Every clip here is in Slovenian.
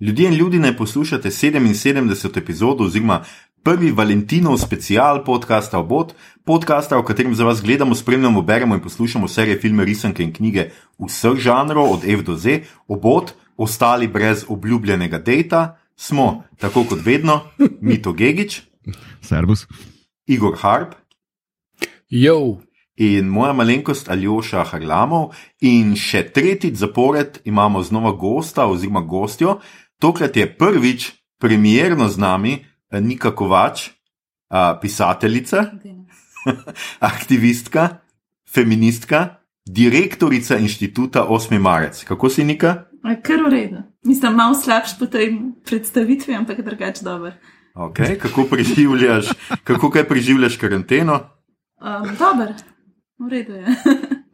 Ljudje in ljudi naj poslušate 77. epizodo oziroma prvi Valentinov special podcasta Obot, podcasta, v katerem za vas gledamo, spremljamo, beremo in poslušamo serije filme, risanke in knjige vseh žanrov, od F do Z, Obot, ostali brez obljubljenega data, smo, tako kot vedno, Mito Gigič, Servus. Igor Harp Jo, in moja malenkost Aljoša Harlamov. In še tretjič zapored imamo znova gosta oziroma gostjo. Tokrat je prvič premjerno z nami eh, Nika Kovač, a, pisateljica, aktivistka, feministka, direktorica inštituta 8. marec. Kako si Nika? Kar v redu. Mislim, malo slabš po tej predstavitvi, ampak drugače dober. Okay. Kako preživljaš, kako kaj preživljaš karanteno? Um, dober, v redu je.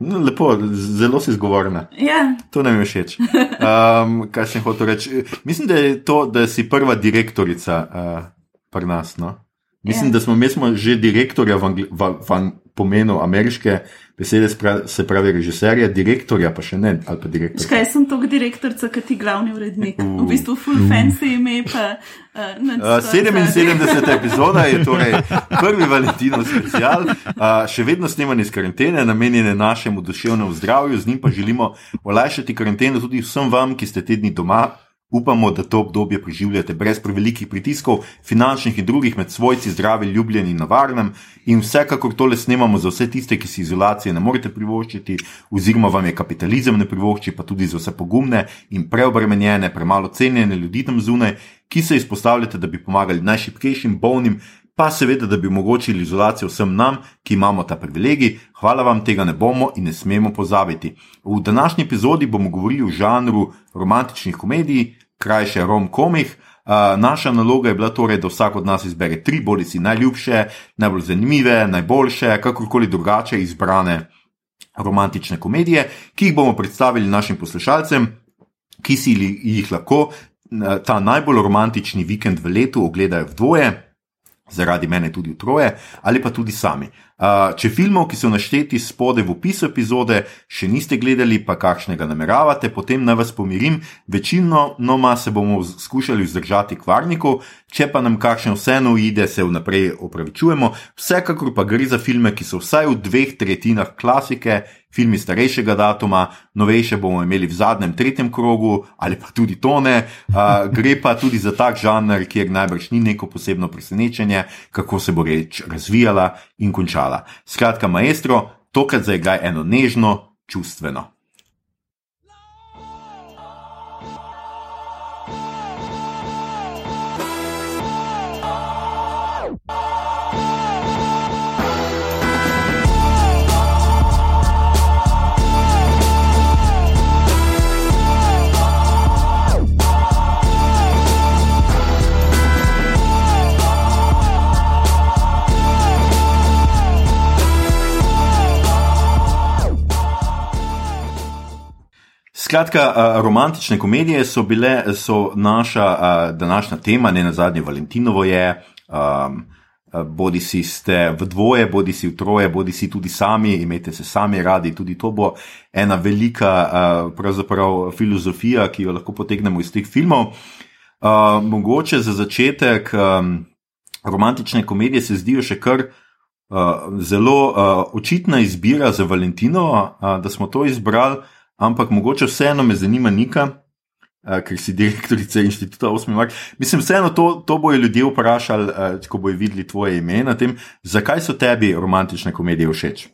No, lepo, zelo si zgovorna. ja, To nam je všeč. Um, kaj sem hotel reči? Mislim, da je to, da si prva direktorica uh, pri nas. No? Mislim, Ja. da smo, smo že direktorja v, angli, v, v pomenu ameriške besede, spra- se pravi režiserja, direktorja pa še ne, škaj sem tog direktorica, kot ti glavni urednik. V bistvu full fancy ime pa. Uh, Uh, to- 77. epizoda je torej prvi Valentinov special, uh, še vedno snemanje iz karantene, namenjene našemu duševnemu zdravju, z njim pa želimo olajšati karanteno tudi vsem vam, ki ste tedni doma. Upamo, da to obdobje preživljate brez prevelikih pritiskov, finančnih in drugih, med svojci, zdravi, ljubljeni in na varnem. In vsekakor tole snemamo za vse tiste, ki si izolacije ne morete privoščiti, oziroma vam je kapitalizem ne privošči, pa tudi za vse pogumne in preobremenjene, premalo cenjene ljudi tam zunaj, ki se izpostavljate, da bi pomagali najšipkejšim, bolnim, pa seveda, da bi omogočili izolacijo vsem nam, ki imamo ta privilegij. Hvala vam, tega ne bomo in ne smemo pozabiti. V današnji epizodi bomo govorili o žanru romantičnih komedij, krajše rom-komih. Uh, naša naloga je bila torej, da vsak od nas izbere tri, bodi si najljubše, najbolj zanimive, najboljše, kakorkoli drugače izbrane romantične komedije, ki jih bomo predstavili našim poslušalcem, ki si jih lahko ta najbolj romantični vikend v letu ogledajo v dvoje, zaradi mene tudi v troje, ali pa tudi sami. Uh, če filmov, ki so našteti spode v opisu epizode, še niste gledali, pa kakšnega nameravate, potem naj vas pomirim, večino noma se bomo skušali vzdržati kvarnikov, če pa nam kakšen vseeno uide, se vnaprej opravičujemo. Vsekakor pa gre za filme, ki so vsaj v dveh tretjinah klasike, filmi starejšega datuma, novejše bomo imeli v zadnjem, tretjem krogu, ali pa tudi tone. Uh, gre pa tudi za tak žanr, kjer najbrž ni neko posebno presenečenje, kako se bo reč razvijala in končala. Skratka, maestro, tokrat zaigraj eno nežno, čustveno. Skratka, romantične komedije so bile so naša današnja tema, ne na zadnje Valentinovo je. Um, Bodi si ste v dvoje, bodi si v troje, bodi si tudi sami, imejte se sami radi. Tudi to bo ena velika filozofija, ki jo lahko potegnemo iz teh filmov. A, Mogoče za začetek um, romantične komedije se zdijo še kar uh, zelo uh, očitna izbira za Valentino, uh, da smo to izbrali, ampak mogoče vseeno me zanima Nika, uh, ker si direktorica inštituta 8. marca. Mislim, vseeno to, to bojo ljudje vprašali, uh, ko bojo videli tvoje ime na tem, zakaj so tebi romantične komedije všeč.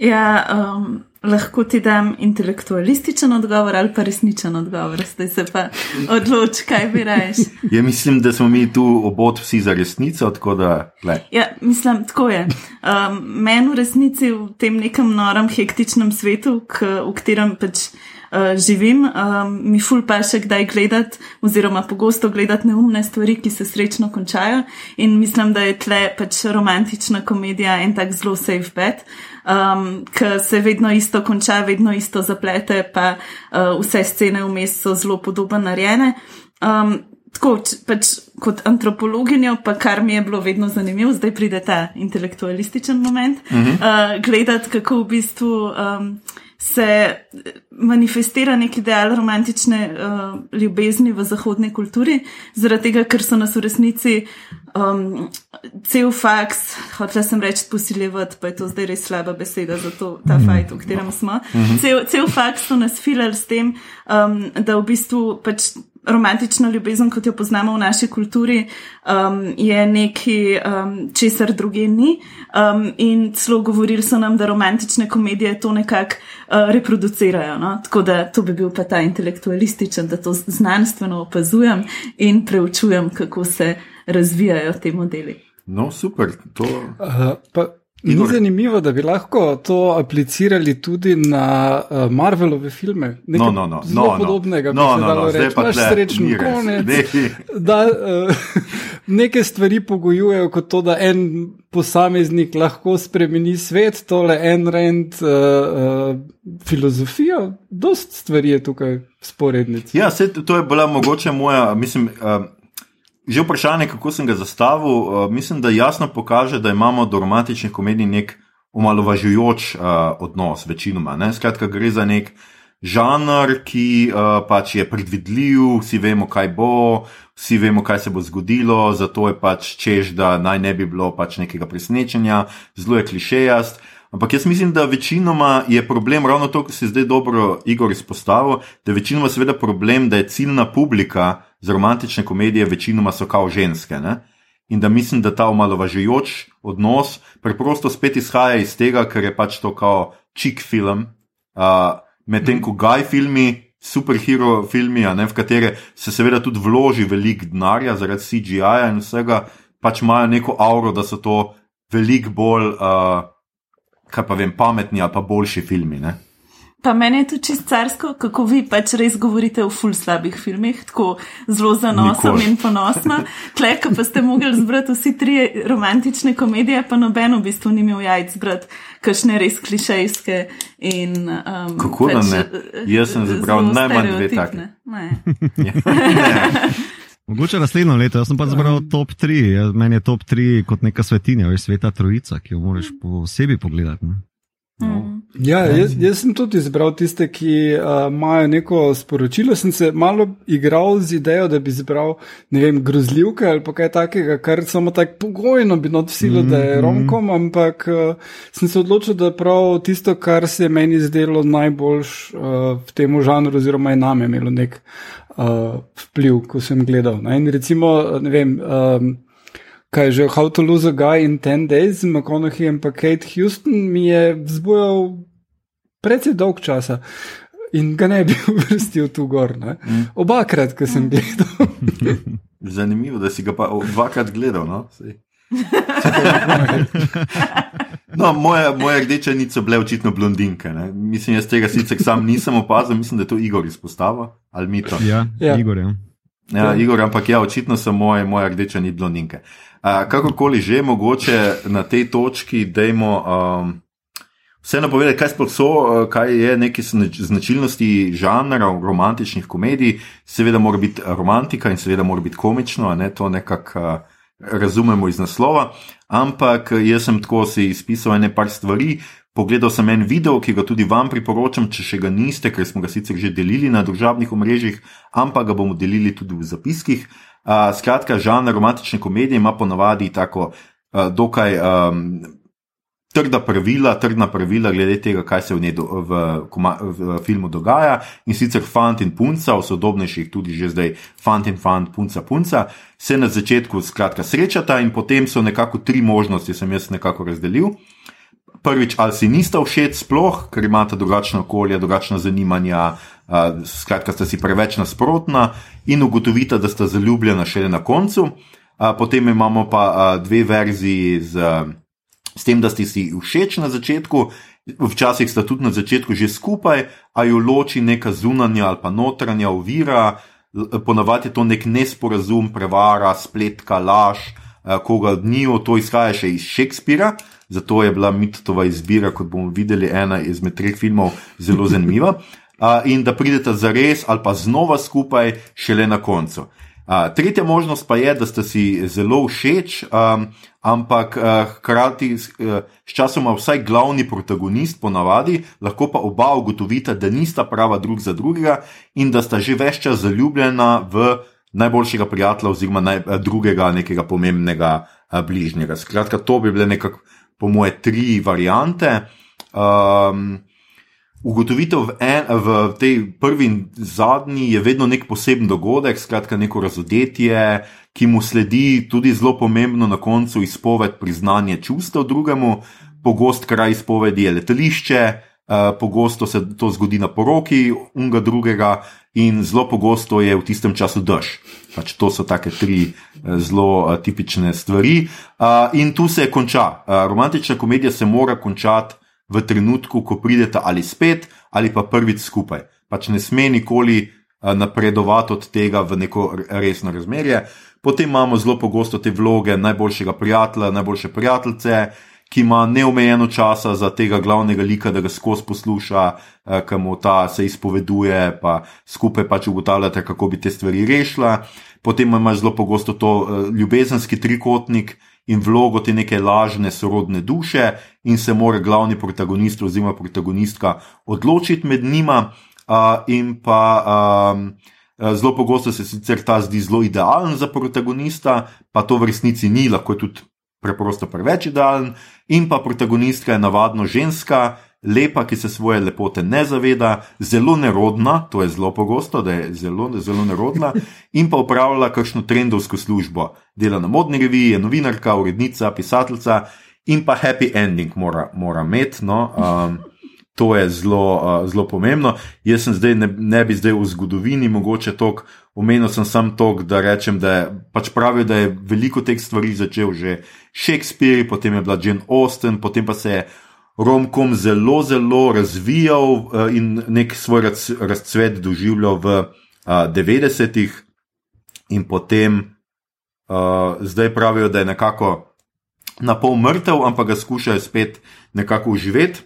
Ja, um, lahko ti dam intelektualističen odgovor ali pa resničen odgovor, zdaj se pa odloči, kaj bi rajš. Ja, mislim, da smo mi tu obot vsi za resnico, tako da. Le. Ja, mislim, tako je. Um, Meni v resnici v tem nekem norem, hektičnem svetu, k, v katerem pač uh, živim, um, mi ful pa še kdaj gledati, oziroma pogosto gledati neumne stvari, ki se srečno končajo. In mislim, da je tle pač romantična komedija en tak zelo safe bet, um, ki se vedno isto konča, vedno isto zaplete, pa uh, vse scene vmes so zelo podobno narejene. Um, Tako, pač kot antropologinjo, pa kar mi je bilo vedno zanimivo, zdaj pride ta intelektualističen moment, uh -huh. uh, gledati, kako v bistvu um, se manifestira nek ideal romantične uh, ljubezni v zahodni kulturi, zaradi tega, ker so nas v resnici um, cel faks, hočela sem reči, posiljevati, pa je to zdaj res slaba beseda za to, ta mm. fajt, v katerem smo. Mm -hmm. cel, cel faks so nas filali s tem, um, da v bistvu pač romantična ljubezen, kot jo poznamo v naši kulturi, um, je nekaj, um, česar druge ni. Um, in celo govorili so nam, da romantične komedije to nekako uh, reproducirajo. No? Tako da to bi bil pa ta intelektualističen, da to znanstveno opazujem in preučujem, kako se razvijajo te modeli. No, super. To... Uh, Ni zanimivo, da bi lahko to aplicirali tudi na uh, Marvelove filme. Nekaj no, no, no, zelo no, podobnega, no, kot se da no, reči. Imaš srečen konec. Da uh, neke stvari pogojujejo kot to, da en posameznik lahko spremeni svet, tole en rend uh, uh, filozofijo. Dost stvari je tukaj sporednic. Ja, se, to je bila mogoče moja, mislim. Uh, Že vprašanje, kako sem ga zastavil, uh, mislim, da jasno pokaže, da imamo do romantičnih komedij nek omalovažujoč uh, odnos, večinoma. Ne? Skratka, gre za nek žanr, ki uh, pač je predvidljiv, vsi vemo, kaj bo, vsi vemo, kaj se bo zgodilo, zato je pač češ, da naj ne bi bilo pač nekega presenečenja, zelo je klišejast. Ampak jaz mislim, da večinoma je problem ravno to, kar si zdaj dobro Igor izpostavil, da je večinoma seveda problem, da je ciljna publika za romantične komedije večinoma so kao ženske. Ne? In da mislim, da ta omalovažujoč odnos preprosto spet izhaja iz tega, ker je pač to kao čik film, uh, medtem ko gaj filmi. Superhero filmi, ne, v katere se seveda tudi vloži veliko denarja zaradi CGI-ja in vsega, pač imajo neko auro, da so to veliko bolj uh, kaj pa vem, pametni ali pa boljši filmi. Ne? Pa meni je to čisto carsko, kako vi pač res govorite o ful slabih filmih, tako zelo zanosom in ponosno. Klek, pa ste mogli zbrati vsi tri romantične komedije, pa noben v bistvu ni imel jajc zbrati, kakšne res klišejske. In, um, kako pač, da ne? Jaz sem zbral najmanj dve takšne. Ne. ne. Mogoče naslednjo leto, jaz sem pa zbral top 3, meni je top 3 kot neka svetinja, veš, sveta trojica, ki jo moraš posebej pogledati. Ne? No. Ja, jaz, jaz sem tudi izbral tiste, ki uh, imajo neko sporočilo. Sem se malo igral z idejo, da bi izbral vem, grozljivke ali kaj takega, kar samo tako pogojno bi notsilo, mm -hmm. da je mhm. romkom, ampak uh, sem se odločil, da je prav tisto, kar se je meni zdelo najboljš uh, v tem žanru, oziroma je name imelo nek uh, vpliv, ko sem gledal. Ne? In recimo, ne vem. Um, kaj že How to Lose a Guy in 10 Days z McConaughey in pa Kate Houston mi je vzbujal precej dolg časa. In ga ne bi uvrstil tu gor. Mm. Obakrat, ko sem gledal. Zanimivo, da si ga pa dvakrat gledal. No? No, moje, moje rdeče niso bile očitno blondinke. Ne? Mislim, jaz tega sicer sam nisem opazil, mislim, da je to Igor izpostavil ali mi to. Ja, ja. Igor. Ja. Ja, Igor, ampak ja, očitno so moje, moje rdeče ni blondinke. Uh, kakorkoli že, mogoče na tej točki, dajmo um, vseeno povedati, kaj sploh so, kaj je neki značilnosti žanra romantičnih komedij. Seveda mora biti romantika in seveda mora biti komično, ne to nekako uh, razumemo iz naslova. Ampak jaz sem tako si izpisal ene par stvari. Pogledal sem en video, ki ga tudi vam priporočam, če še ga niste, ker smo ga sicer že delili na družabnih omrežjih, ampak ga bomo delili tudi v zapiskih. Uh, skratka, žanr romantične komedije ima ponavadi tako uh, dokaj um, trda pravila, trdna pravila glede tega, kaj se v, do, v, v, v filmu dogaja. In sicer fant in punca, v sodobnejših tudi že zdaj fant in fant, punca, punca, se na začetku skratka srečata in potem so nekako tri možnosti, sem jaz nekako razdelil. Prvič, ali si nista všeč, sploh, ker imata drugačno okolje, drugačna zanimanja, skratka, sta si preveč nasprotna in ugotovita, da sta zaljubljena šele na koncu. Potem imamo pa dve verziji z, z tem, da ste si všeč na začetku, včasih sta tudi na začetku že skupaj, a jo loči neka zunanja ali pa notranja ovira, ponavadi je to nek nesporazum, prevara, spletka, laž, koga od njiju, to izhaja še iz Šekspira. Zato je bila mitova izbira, kot bomo videli, ena izmed treh filmov zelo zanimiva in da pridete za res ali pa znova skupaj, šele na koncu. Uh, tretja možnost pa je, da ste si zelo všeč, um, ampak uh, hkrati uh, sčasoma vsaj glavni protagonist ponavadi, lahko pa oba ugotovita, da nista prava drug za drugega in da sta že več čas zaljubljena v najboljšega prijatelja oziroma naj, drugega nekega pomembnega uh, bližnjega. Skratka, to bi bile nekako, po moje, tri variante. Um, Ugotovitev v, en, v tej prvi in zadnji je vedno nek poseben dogodek, skratka, neko razodetje, ki mu sledi tudi zelo pomembno na koncu izpoved priznanja čustev drugemu, pogost kraj izpovedi je letališče, uh, pogosto se to zgodi na poroki unga drugega in zelo pogosto je v tistem času dež. Pač to so take tri uh, zelo uh, tipične stvari. Uh, in tu se konča. Uh, romantična komedija se mora končati v trenutku, ko pridete ali spet, ali pa prvič skupaj. Pač ne sme nikoli eh, napredovati od tega v neko resno razmerje. Potem imamo zelo pogosto te vloge najboljšega prijatelja, najboljše prijateljice, ki ima neomejeno časa za tega glavnega lika, da ga skozi posluša, eh, ki mu ta se izpoveduje, pa skupaj pač ugotavljate, kako bi te stvari rešila. Potem imaš zelo pogosto to eh, ljubezenski trikotnik, in vlogo te neke lažne sorodne duše, in se mora glavni protagonist oziroma protagonistka odločiti med njima. Uh, in pa um, zelo pogosto se sicer ta zdi zelo idealen za protagonista, pa to v resnici ni, lahko je tudi preprosto preveč idealen. In pa protagonistka je navadno ženska, lepa, ki se svoje lepote ne zaveda, zelo nerodna, to je zelo pogosto, da je zelo, zelo nerodna, in pa upravlja kakšno trendovsko službo. Dela na modni reviji, je novinarka, urednica, pisateljica in pa happy ending mora, mora imeti. No? Um, to je zelo, uh, zelo pomembno. Jaz sem zdaj, ne, ne bi zdaj v zgodovini mogoče tok. Omenil sem samo to, da rečem, da je pač pravijo, da je veliko teh stvari začel že Shakespeare, potem je bila Jane Austen, potem pa se je romkom zelo, zelo razvijal uh, in nek svoj raz, razcvet doživljal v uh, eh, 90-ih, in potem uh, zdaj pravijo, da je nekako na pol mrtev, ampak ga skušajo spet nekako uživeti.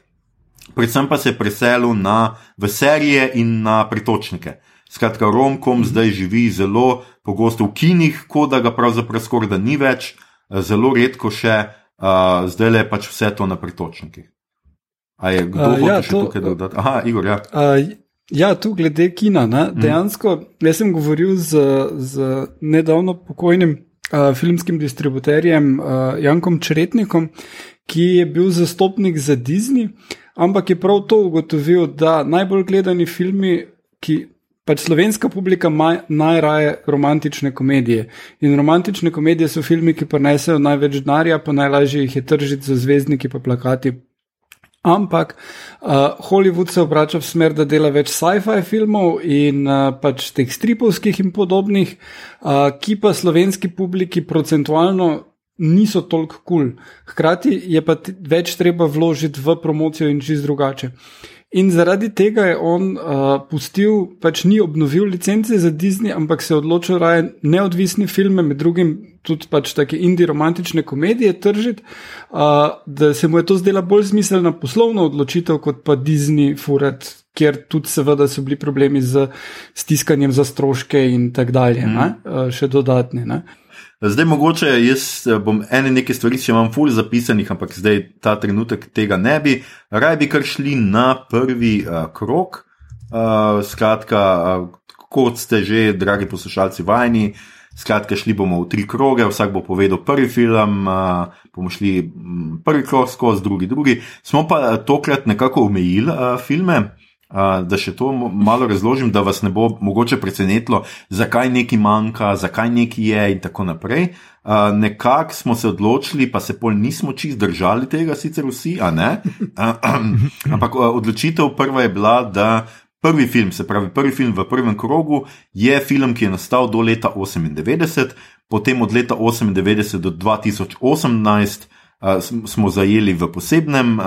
Predvsem pa se je preselil na serije in na pritočnike. Skratka, romkom zdaj živi zelo pogosto v kinih, kot da ga pravzaprav skoraj da ni več, zelo redko še, uh, zdaj le pač vse to na pritočnikih. A je kdo uh, ja, to, tukaj dodati? Aha, Igor, ja. Uh, ja, tu glede kina. Ne? Mhm. Dejansko, mm. jaz sem govoril z, z nedavno pokojnim uh, filmskim distributerjem uh, Jankom Čretnikom, ki je bil zastopnik za Disney, ampak je prav to ugotovil, da najbolj gledani filmi, ki. Pač slovenska publika ima najraje romantične komedije. In romantične komedije so filmi, ki prenesejo največ denarja, pa najlažje jih je tržiti za zvezdniki, pa plakati, Ampak uh, Hollywood se obrača v smer, da dela več sci-fi filmov in uh, pač teh stripovskih in podobnih, uh, ki pa slovenski publiki procentualno niso toliko kul. Cool. Hkrati je pa več treba vložiti v promocijo in čist drugače. Uh, In zaradi tega je on uh, pustil, pač ni obnovil licence za Disney, ampak se je odločil raje neodvisne filme, med drugim tudi pač take indie romantične komedije tržiti, uh, da se mu je to zdela bolj smiselna poslovna odločitev kot pa Disney furat, kjer tudi seveda so bili problemi z stiskanjem za stroške in tako dalje, mm. uh, še dodatne. Ne? Zdaj, mogoče jaz eh, bom ene neke stvari, če imam ful zapisanih, ampak zdaj ta trenutek tega ne bi. Raj bi kar šli na prvi uh, krok. Uh, skratka, uh, kot ste že, dragi poslušalci, vajni. Skratka, šli bomo v tri kroge, vsak bo povedal prvi film, uh, bomo šli mm, prvi krog skozi, drugi, drugi. Smo pa tokrat nekako omejili uh, filme. Da še to malo razložim, da vas ne bo mogoče presenetilo, zakaj neki manjka, zakaj neki je, in tako naprej. Nekako smo se odločili, pa se pol nismo čist držali tega, sicer vsi, a ne. Ampak odločitev prva je bila, da prvi film, se pravi prvi film v prvem krogu, je film, ki je nastal do leta 1998, potem od leta 1998 do 2018 smo zajeli v posebnem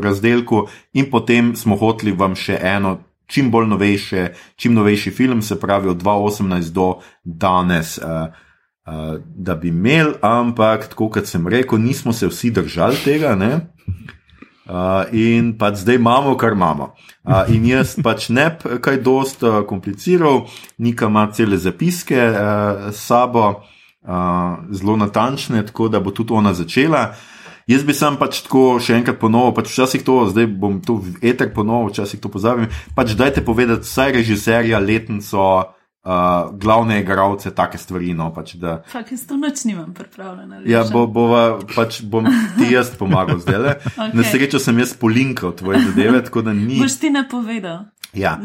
razdelku, in potem smo hoteli vam še eno. Čim bolj novejše, čim novejši film, se pravi od 2018 do danes, uh, uh, da bi imeli, ampak tako kot sem rekel, nismo se vsi držali tega. Uh, in pač zdaj imamo, kar imamo. Uh, in jaz pač ne bi kaj dost uh, kompliciral, Nika ima cele zapiske uh, s sabo, uh, zelo natančne, tako da bo tudi ona začela. Jaz bi sam pač tako še enkrat ponovil, pač včasih to, zdaj bom to eter ponovil, včasih to pozabim. Pač dajte povedati, vsaj režiserja, letnico, uh, glavne igralce, take stvari. No, pač, da, Fak, jaz to noč nimam pripravljeno. ja, bo, bova, pač bom ti jaz pomagal zdaj. Okej. Na srečo sem jaz polinkal tvoje zadeve, tako da ni. Boš ti napovedal. Ja.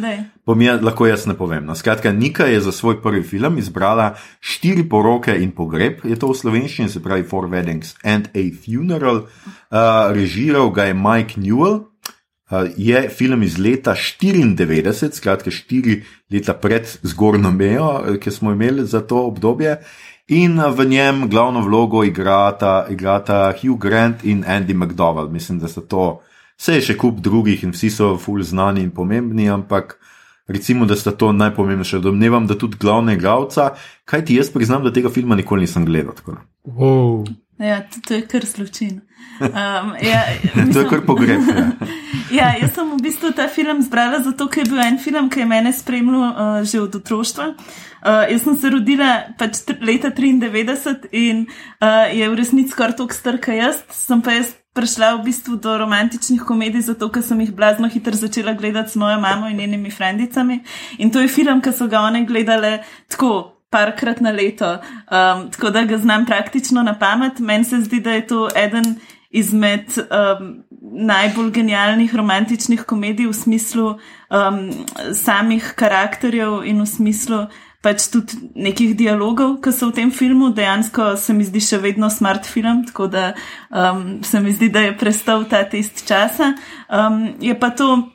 Bom jaz, lahko jaz ne povem. No, skratka, Nika je za svoj prvi film izbrala štiri poroke in pogreb, je to v slovenščini, se pravi Four Weddings and a Funeral. Uh, režiral ga je Mike Newell. Uh, je film iz leta 94, skratka, štiri leta pred zgornjo mejo, eh, ki smo imeli za to obdobje. In v njem glavno vlogo igrata, igrata Hugh Grant in Andy McDowell. Mislim, da so to, vse je še kup drugih in vsi so ful znani in pomembni, ampak recimo, da sta to najpomembnejša. Domnevam, da tudi glavna igralca, kaj ti jaz priznam, da tega filma nikoli nisem gledal. Wow. Ja, to, to je kar slučajno. Um, ja, To je mislim- kar pogreb. Ja. Ja, jaz sem v bistvu ta film zbrala zato, ker je bil en film, ki je mene spremljal uh, že od otroštva. Uh, jaz sem se rodila pač leta 93 in uh, je v resnici skoraj toliko star, kot jaz. Sem pa jaz prišla v bistvu do romantičnih komedij, zato ker sem jih blazno hitro začela gledati s mojo mamo in njenimi frendicami. In to je film, ki so ga one gledale tako. Parkrat na leto, um, tako da ga znam praktično na pamet. Meni se zdi, da je to eden izmed um, najbolj genialnih romantičnih komedij v smislu um, samih karakterjev in v smislu pač tudi nekih dialogov, ki so v tem filmu. Dejansko se mi zdi še vedno smart film, tako da um, se mi zdi, da je prestal ta test časa. Um, je pa to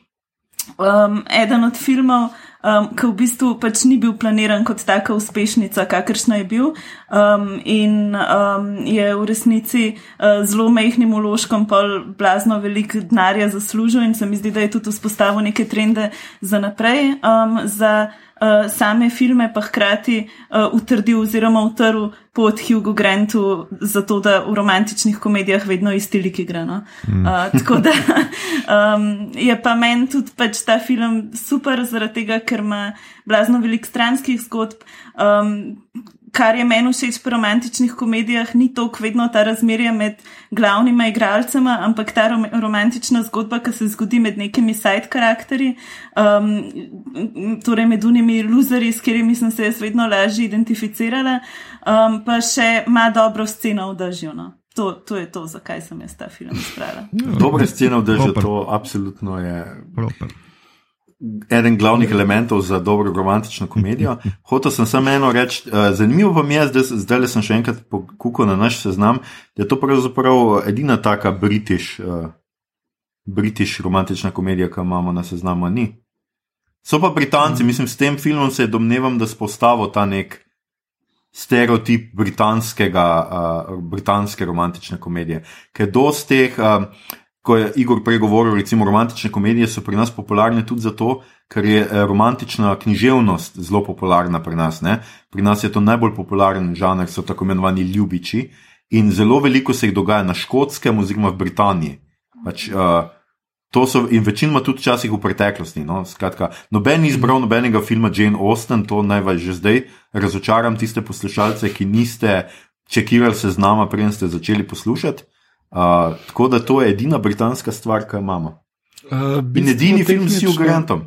um, eden od filmov, um, ki v bistvu pač ni bil planiran kot taka uspešnica, kakršna je bil, um, in um, je v resnici uh, zelo mehkim uložkom pol blazno veliko denarja zaslužil in se mi zdi, da je tudi vzpostavil neke trende za naprej. Um, za uh, same filme pa hkrati uh, utrdil oziroma utrl pot Hugo Grantu, zato da v romantičnih komedijah vedno isti lik igra. No? Mm. Uh, tako da um, je pa meni tudi pač ta film super, zaradi tega, ker ima blazno veliko stranskih zgodb. Um, Kar je meni všeč pri romantičnih komedijah, ni toliko vedno ta razmerje med glavnima igralcema, ampak ta rom romantična zgodba, ki se zgodi med nekimi side karakterji, um, torej med unimi luzerji, s katerimi sem se jaz vedno lažje identificirala, um, pa še ima dobro sceno v držju. No. To, to je to, zakaj sem jaz ta film izbrala. Dobre scene v Super. to absolutno je Proper. Eden glavnih elementov za dobro romantično komedijo. Hotel sem samo eno reči, uh, zanimivo pa mi je, zdaj, zdaj sem še enkrat pokukal na naš seznam, da je to pravzaprav edina taka britiš, uh, britiš romantična komedija, ki jo imamo na seznamu. Ni. So pa Britanci, mislim, s tem filmom se domnevam, da spostavil ta nek stereotip britanskega, uh, britanske romantične komedije. Ker dosti teh, uh, ko je Igor prej govoril, recimo romantične komedije so pri nas popularne tudi zato, ker je eh, romantična književnost zelo popularna pri nas. Ne? Pri nas je to najbolj popularen žanr, so tako imenovani ljubiči. In zelo veliko se jih dogaja na škotskem, oziroma v Britaniji. Pač, uh, to so in večinoma tudi včasih v preteklosti. No? Skratka, noben ni izbral nobenega filma Jane Austen, to naj vas že zdaj razočaram tiste poslušalce, ki niste čekirali seznama, preden ste začeli poslušati. Uh, tako da to je edina britanska stvar, ki jo imamo. Uh, In edini film s Hugh Grantom.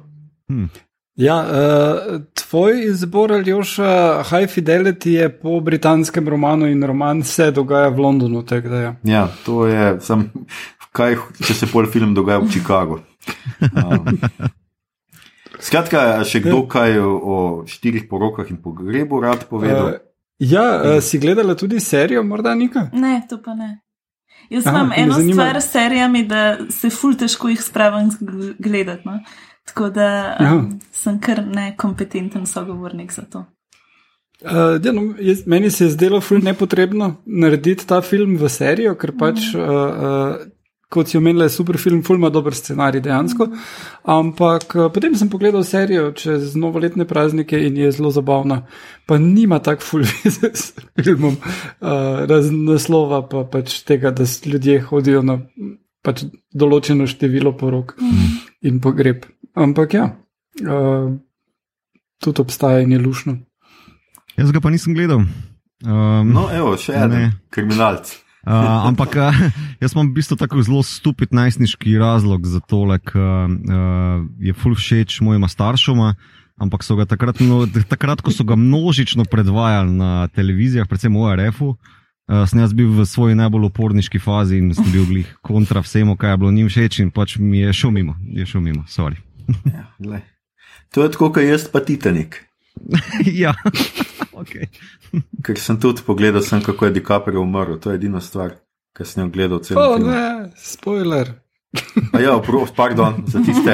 Ja, uh, tvoj izbor, Aljoša, High Fidelity je po britanskem romanu in roman se dogaja v Londonu. tako da Ja. Ja, to je, sam, kaj, če se pol film dogaja v Chicagu. Um, skratka, še kdo kaj o, o štirih porokah in pogrebu rad povedal? Uh, ja, uh, si gledala tudi serijo, morda nekaj? Ne, to pa ne. Jaz Aha, imam eno zanima- stvar s serijami, da se ful težko jih spravim gledati. No? Tako da Ja. um, sem kar nekompetenten sogovornik za to. Uh, ja, no, jaz, meni se je zdelo ful nepotrebno narediti ta film v serijo, ker pač, uh, uh, kot si omenila, je super film, ful ima dober scenarij dejansko. Ampak uh, potem sem pogledal serijo čez novoletne praznike in je zelo zabavna. Pa nima tak ful veze s filmom, uh, razen naslova, pa pač tega, da ljudje hodijo na. pač določeno število porok in pogreb. Ampak ja, uh, tudi obstaja in je lušno. Jaz ga pa nisem gledal. Um, No, evo, še en kriminalc. Uh, ampak uh, jaz imam v bistvu tako zelo stupid najstniški razlog za to, ker uh, je full všeč mojima staršoma. Ampak so ga takrat, mno, takrat, ko so ga množično predvajali na televizijah, predvsem v ORF-u, uh, sem jaz bil v svoji najbolj uporniški fazi in sem bil glih kontra vsemu, kaj je bilo njim všeč in pač mi je šel mimo, je šel mimo, sorry. Ja, glej. to je tako, kot jaz pa Titanik. ja, ok. Ker sem tudi pogledal, sem, kako je DiCaprio umrl. To je edina stvar, ki sem jo gledal celo O, film. ne, spoiler. A Ja, pro, pardon, za tiste,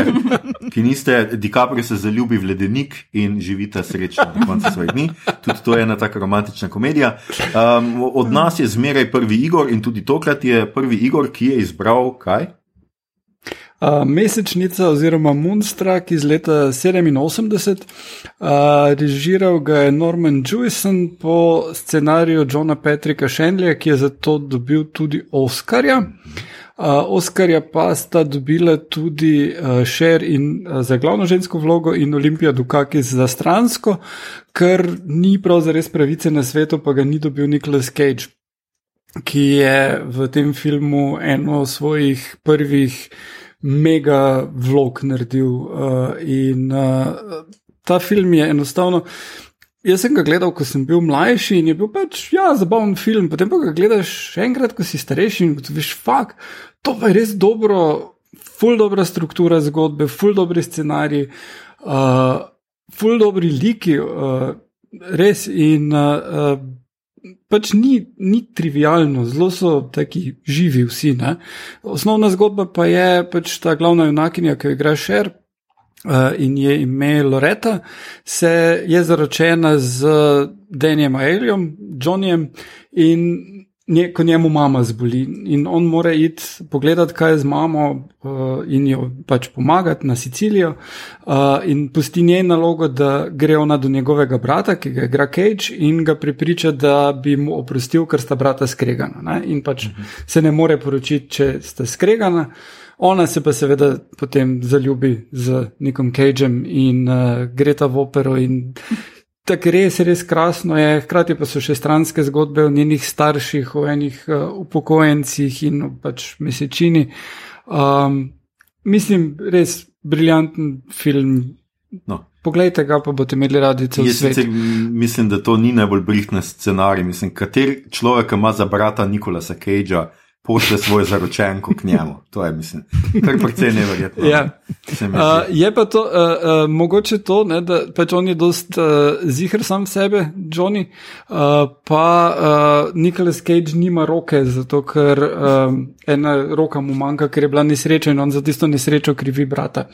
ki niste, DiCaprio se zaljubi v ledenik in živite srečno do konca svojih dni. Tudi to je ena taka romantična komedija. Um, od nas je zmeraj prvi Igor in tudi tokrat je prvi Igor, ki je izbral kaj? Mesečnica oziroma Moonstruck iz leta 87, uh, režiral ga je Norman Jewison po scenariju Johna Patricka Shenleya, ki je za to dobil tudi Oscarja. Uh, Oscarja pa sta dobila tudi uh, Cher in, uh, za glavno žensko vlogo in Olimpija Dukakis za stransko, ker ni prav zares pravice na svetu, pa ga ni dobil Nicolas Cage, ki je v tem filmu eno svojih prvih mega vlog naredil. Uh, in uh, ta film je enostavno. Jaz sem ga gledal, ko sem bil mlajši in je bil pač, ja, zabaven film. Potem pa ga gledaš še enkrat, ko si starejši in veš, fuk, to pa je res dobro, full dobra struktura zgodbe, full dobri scenariji, uh, full dobri liki, uh, res in. Uh, uh, Pač ni, ni trivialno, zelo so taki živi vsi. Ne? Osnovna zgodba pa je pač ta glavna junakinja, ki jo igra Šer uh, in je ime Loreta, se je zaročena z Danijem Aelijom, Johnnyjem in nje, ko njemu mama zboli. In on mora iti pogledat, kaj je z mamo uh, in jo pač pomagati na Sicilijo. Uh, in pusti njej nalogo, da gre ona do njegovega brata, ki ga igra Cage, in ga pripriča, da bi mu oprostil, ker sta brata skregana. Ne? In pač uh -huh. se ne more poročiti, če sta skregana. Ona se pa seveda potem zaljubi z nekom Cageem in uh, gre ta v opero. In tako res, res krasno je. Hkrati pa so še stranske zgodbe o njenih starših, o enih uh, upokojencih in pač mesečini. Um, mislim, res briljanten film. No. Poglejte ga, pa boste imeli radi cel Jaz svet. mislim, da to ni najbolj brihtna scenarij. Mislim, kater človek ima za brata Nikolasa Cagea, pošlje svojo zaročenko k njemu. To je, mislim, kar precej neverjetno. Ja. Mi Uh, je pa to, uh, uh, mogoče to, ne, da pač on je dost uh, zihr sam sebe, Johnny, uh, pa uh, Nicolas Cage nima roke, zato ker um, ena roka mu manjka, ker je bila nesreča in on za tisto nesrečo krivi brata.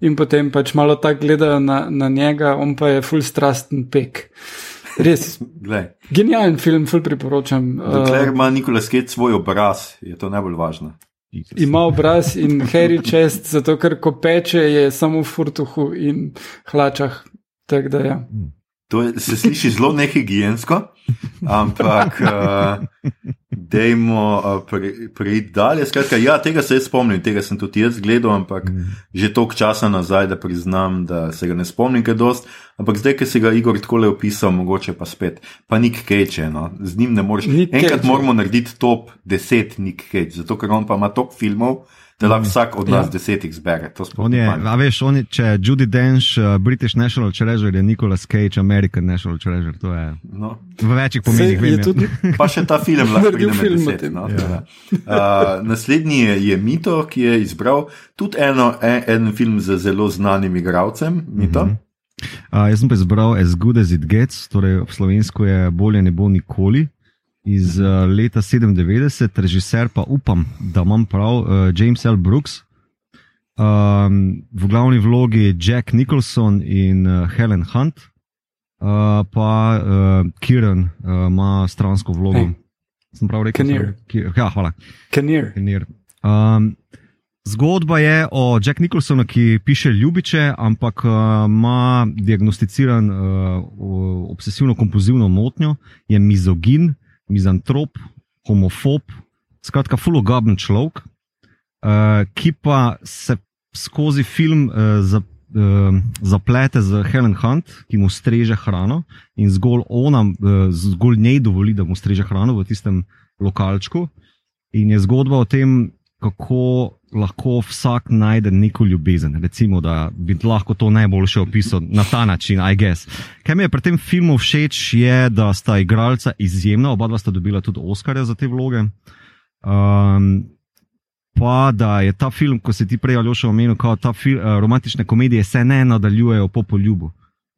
In potem pač malo tako gledajo na, na njega, on pa je full strasten pek. Res, Glej, genijalen film, full priporočam. dokler Uh, ima Nikolas Cage svoj obraz, je to najbolj važno. ima obraz in hairy chest, zato ker ko peče, je samo v furtuhu in hlačah. Tako da ja. To je, se sliši zelo nehigijensko, ampak uh, dajmo uh, pre, preiti dalje. Skratka, ja, tega se jaz spomnim, tega sem tudi jaz gledal, ampak že toliko časa nazaj, da priznam, da se ga ne spomnim, kaj dost. Ampak zdaj, ki si ga Igor tako le opisal, mogoče pa spet, pa Nick Cage, je, no. z njim ne moreš. Nick Enkrat Cage, moramo narediti top 10 Nick Cage, zato ker on pa ima toliko filmov, da lahko vsak od nas Ja. deset jih zbere. On je, a veš, on je, če je Judy Dench, uh, British National Treasure, je Nicolas Cage, American National Treasure. To je No. v večjih pomenih. je Vem, ja. tudi Pa še ta film lahko pride med deset. No, Ja. ja. uh, naslednji je, je Mito, ki je izbral tudi eno, en, en film z zelo znanim igralcem. Mito. Mm -hmm. Uh, jaz sem pa izbral As Good as It Gets, torej v slovensko je bolje ne bo nikoli. Iz uh, leta 97, režiser pa upam, da imam prav, uh, James L. Brooks. Um, v glavni vlogi Jack Nicholson in uh, Helen Hunt, uh, pa uh, Kieran uh, ima stransko vlogo. Hey. Sem prav rekel? Kinnear. Ki- Ja, hvala. Kanir. Kinnear. Um, zgodba je o Jack Nicholsonu, ki piše ljubiče, ampak uh, ima diagnosticiran uh, obsesivno-kompulzivno motnjo, je mizogin, mizantrop, homofob, skratka, fulogaben človek. uh, ki pa se skozi film uh, za, uh, zaplete z Helen Hunt, ki mu streže hrano in zgolj ona, uh, zgolj njej dovoli, da mu streže hrano v tistem lokalčku. In je zgodba o tem, kako lahko vsak najde neko ljubezen. Recimo, da bi lahko to najboljše opisal na ta način, I guess. Kaj mi je pri tem filmu všeč, je, da sta igralca izjemna, oba dva sta dobila tudi Oscarja za te vloge. Um, pa da je ta film, ko si ti prej ali še omenil, kot ta film, uh, romantične komedije, se ne nadaljujejo po poljubu.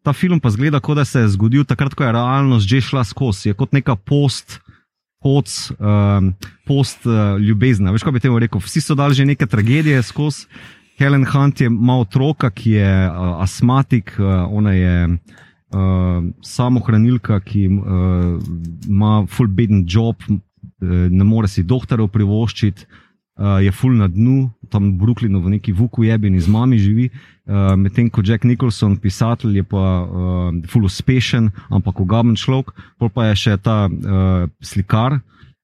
Ta film pa zgleda, kot da se je zgodil takrat, ko je realnost že šla skozi, je kot neka post poc, um, post uh, ljubezna. Veš, kaj bi temu rekel? Vsi so dali že neke tragedije skozi. Helen Hunt je ima otroka, ki je uh, astmatik, uh, ona je uh, samohranilka, ki uh, ima full beden job, uh, ne more si doktorov privoščiti uh, je full na dnu, tam v Brooklynu, v neki vuku jebeni z mami živi, uh, medtem ko Jack Nicholson, pisatelj, je pa uh, full uspešen, ampak ugaben človek, pol pa je še ta uh, slikar,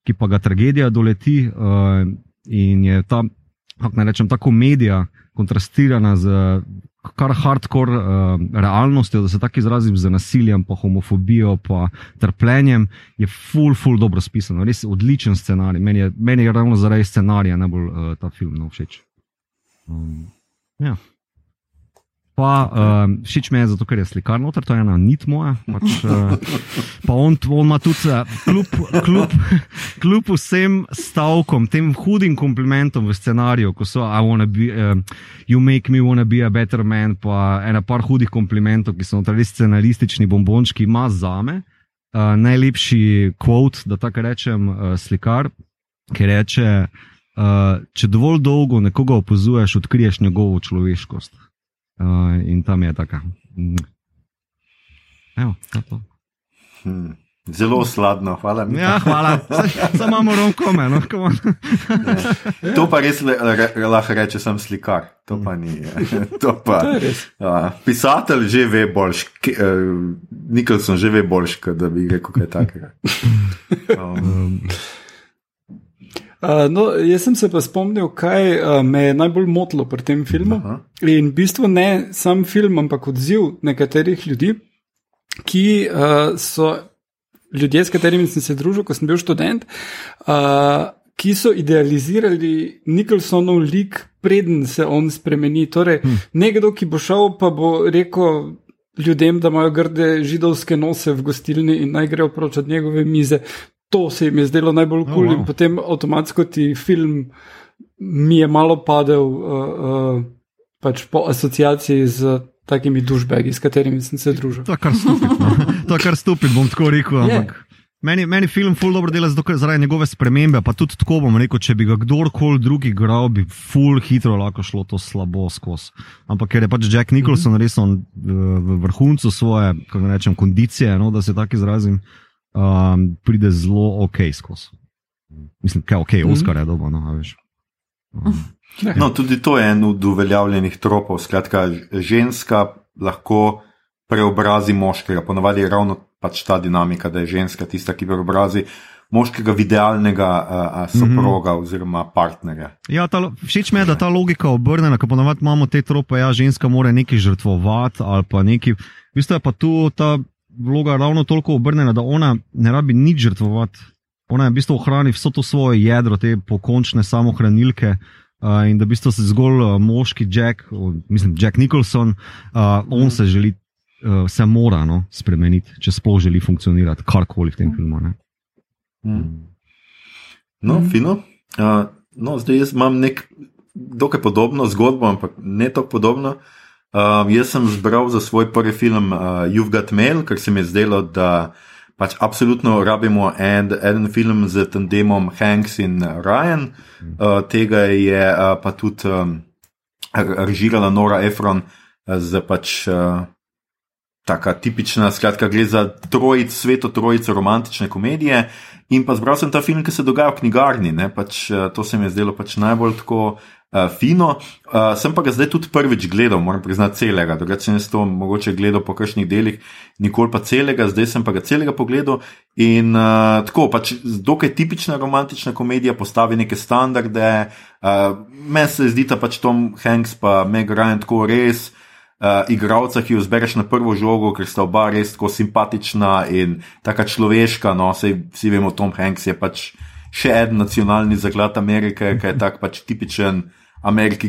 ki pa ga tragedija doleti uh, in je ta, kako naj rečem, ta komedija kontrastirana z kar hardcore uh, realnostjo, da se tako izrazim z nasiljem, pa homofobijo, pa trpljenjem, je full, full dobro spisano. Res odličen scenarij. Meni je, meni je ravno zaradi scenarija najbolj uh, ta film no, všeč. Um, ja. Pa uh, všeč mi je zato, ker je slikar noter, to je ena nit moja. Pač, uh, pa on, on ima tudi, uh, kljub, kljub, kljub vsem stavkom, tem hudim komplimentom v scenariju, ko so, be, uh, you make me wanna be a better man, pa ena par hudih komplimentov, ki so noter res scenaristični bombončki, ima za me. Uh, najlepši kvot, da tako rečem, uh, slikar, ki reče: uh, Če dovolj dolgo nekoga opazuješ, odkriješ njegovo človeškost. Uh, in tam je tako. Mm. Evo, hmm. Zelo sladno, hvala. Ja, hvala. Samo imamo romkome. No, to pa res le, le, lahko reče, sem slikar. To pa ni. To pa, to uh, pisatelj že ve boljš, uh, Nikolson že ve boljš, da bi rekel kaj takega. Um, Uh, no, jaz sem se pa spomnil, kaj uh, me je najbolj motilo pri tem filmu. Aha. In v bistvu ne sam film, ampak odziv nekaterih ljudi, ki uh, so ljudje, s katerimi sem se družil, ko sem bil študent, uh, ki so idealizirali Nikolsonov lik, preden se on spremeni. Torej, hm. nekdo, ki bo šel, pa bo rekel. Ljudem, da imajo grde židovske nose v gostilni in naj grejo proč od njegove mize, to se jim je zdelo najbolj kul, cool oh, wow. in potem avtomatsko ti film mi je malo padel uh, uh, pač po asociaciji z takimi dušbegi, s katerimi sem se družil. To je kar stupid, no. to je kar stupid, bom tako rekel. Ampak. Meni, meni film ful dobro dela zaradi njegove spremembe, pa tudi tako bom rekel, če bi ga kdorkoli drugi igral, bi ful hitro lahko šlo to slabo skozi. Ampak ker je pač Jack Nicholson mm -hmm. res on v vrhuncu svoje, kako rečem, kondicije, no, da se tako izrazim, uh, um, pride zelo ok skozi. Mislim, da je ok, mhm. Oscar je dobro. No, um. no, tudi to je en od uveljavljenih tropov. Skratka, ženska lahko preobrazi moškega. Ponavadi je ravno pač ta dinamika, da je ženska tista, ki preobrazi. Moškega idealnega uh, soproga mm -hmm. oziroma partnerja. Ja, ta, všeč mi je, da ta logika obrnjena, ko ponovadi imamo te trope, ja, ženska mora nekaj žrtvovati ali pa nekaj. V bistvu je pa tu ta vloga ravno toliko obrnjena, da ona ne rabi nič žrtvovati. Ona je v bistvu ohrani vso to svoje jedro, te pokončne samohranilke. Uh, in da bi se zgolj uh, moški Jack, uh, mislim, Jack Nicholson, uh, on mm. se želi, uh, se mora no, spremeniti, če sploh želi funkcionirati, karkoli v tem filmu. Mm. No, mm. fino. Uh, no, zdaj jaz imam nek, dokaj podobno zgodbo, ampak ne tako podobno. Uh, Um, jaz sem zbral za svoj prvi film uh, You've Got Mail, ker se mi je zdelo, da pač absolutno rabimo en, en film z tandemom Hanks in Ryan. Uh, tega je uh, pa tudi um, režirala Nora Efron uh, z pač. Uh, Taka tipična, skratka, gre za trojico, sveto trojico romantične komedije. In pa zbral sem ta film, ki se dogaja v knjigarni. Pač, to se mi je zdelo pač najbolj tako uh, fino. Uh, sem pa ga zdaj tudi prvič gledal, moram priznati, celega. Drugače sem to mogoče gledal po kakšnih delih, nikoli pa celega, zdaj sem pa ga celega pogledal. In uh, tako, pač dokaj tipična romantična komedija postavi neke standarde. Uh, Meni se zdi, da pač Tom Hanks pa Meg Ryan tako res. Uh, igralca, ki jo zbereš na prvo žogo, ker sta oba res tako simpatična in tako človeška. No, vsi vemo, Tom Hanks je pač še en nacionalni zaklad Amerike, ki je tak pač tipičen ameriški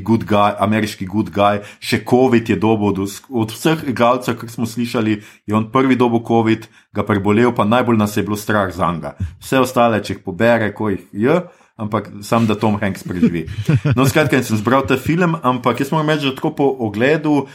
good guy, ameriški good guy. Še COVID je dobo od, od vseh igralcev, kar smo slišali, je on prvi dobo COVID, ga prebolel, pa najbolj nas je bilo strah za njega. Vse ostale, če jih pobere, ko jih je. Ampak sam, da Tom Hanks preživi. No, skratka, sem zbral ta film, ampak jaz moram reči, da tako po ogledu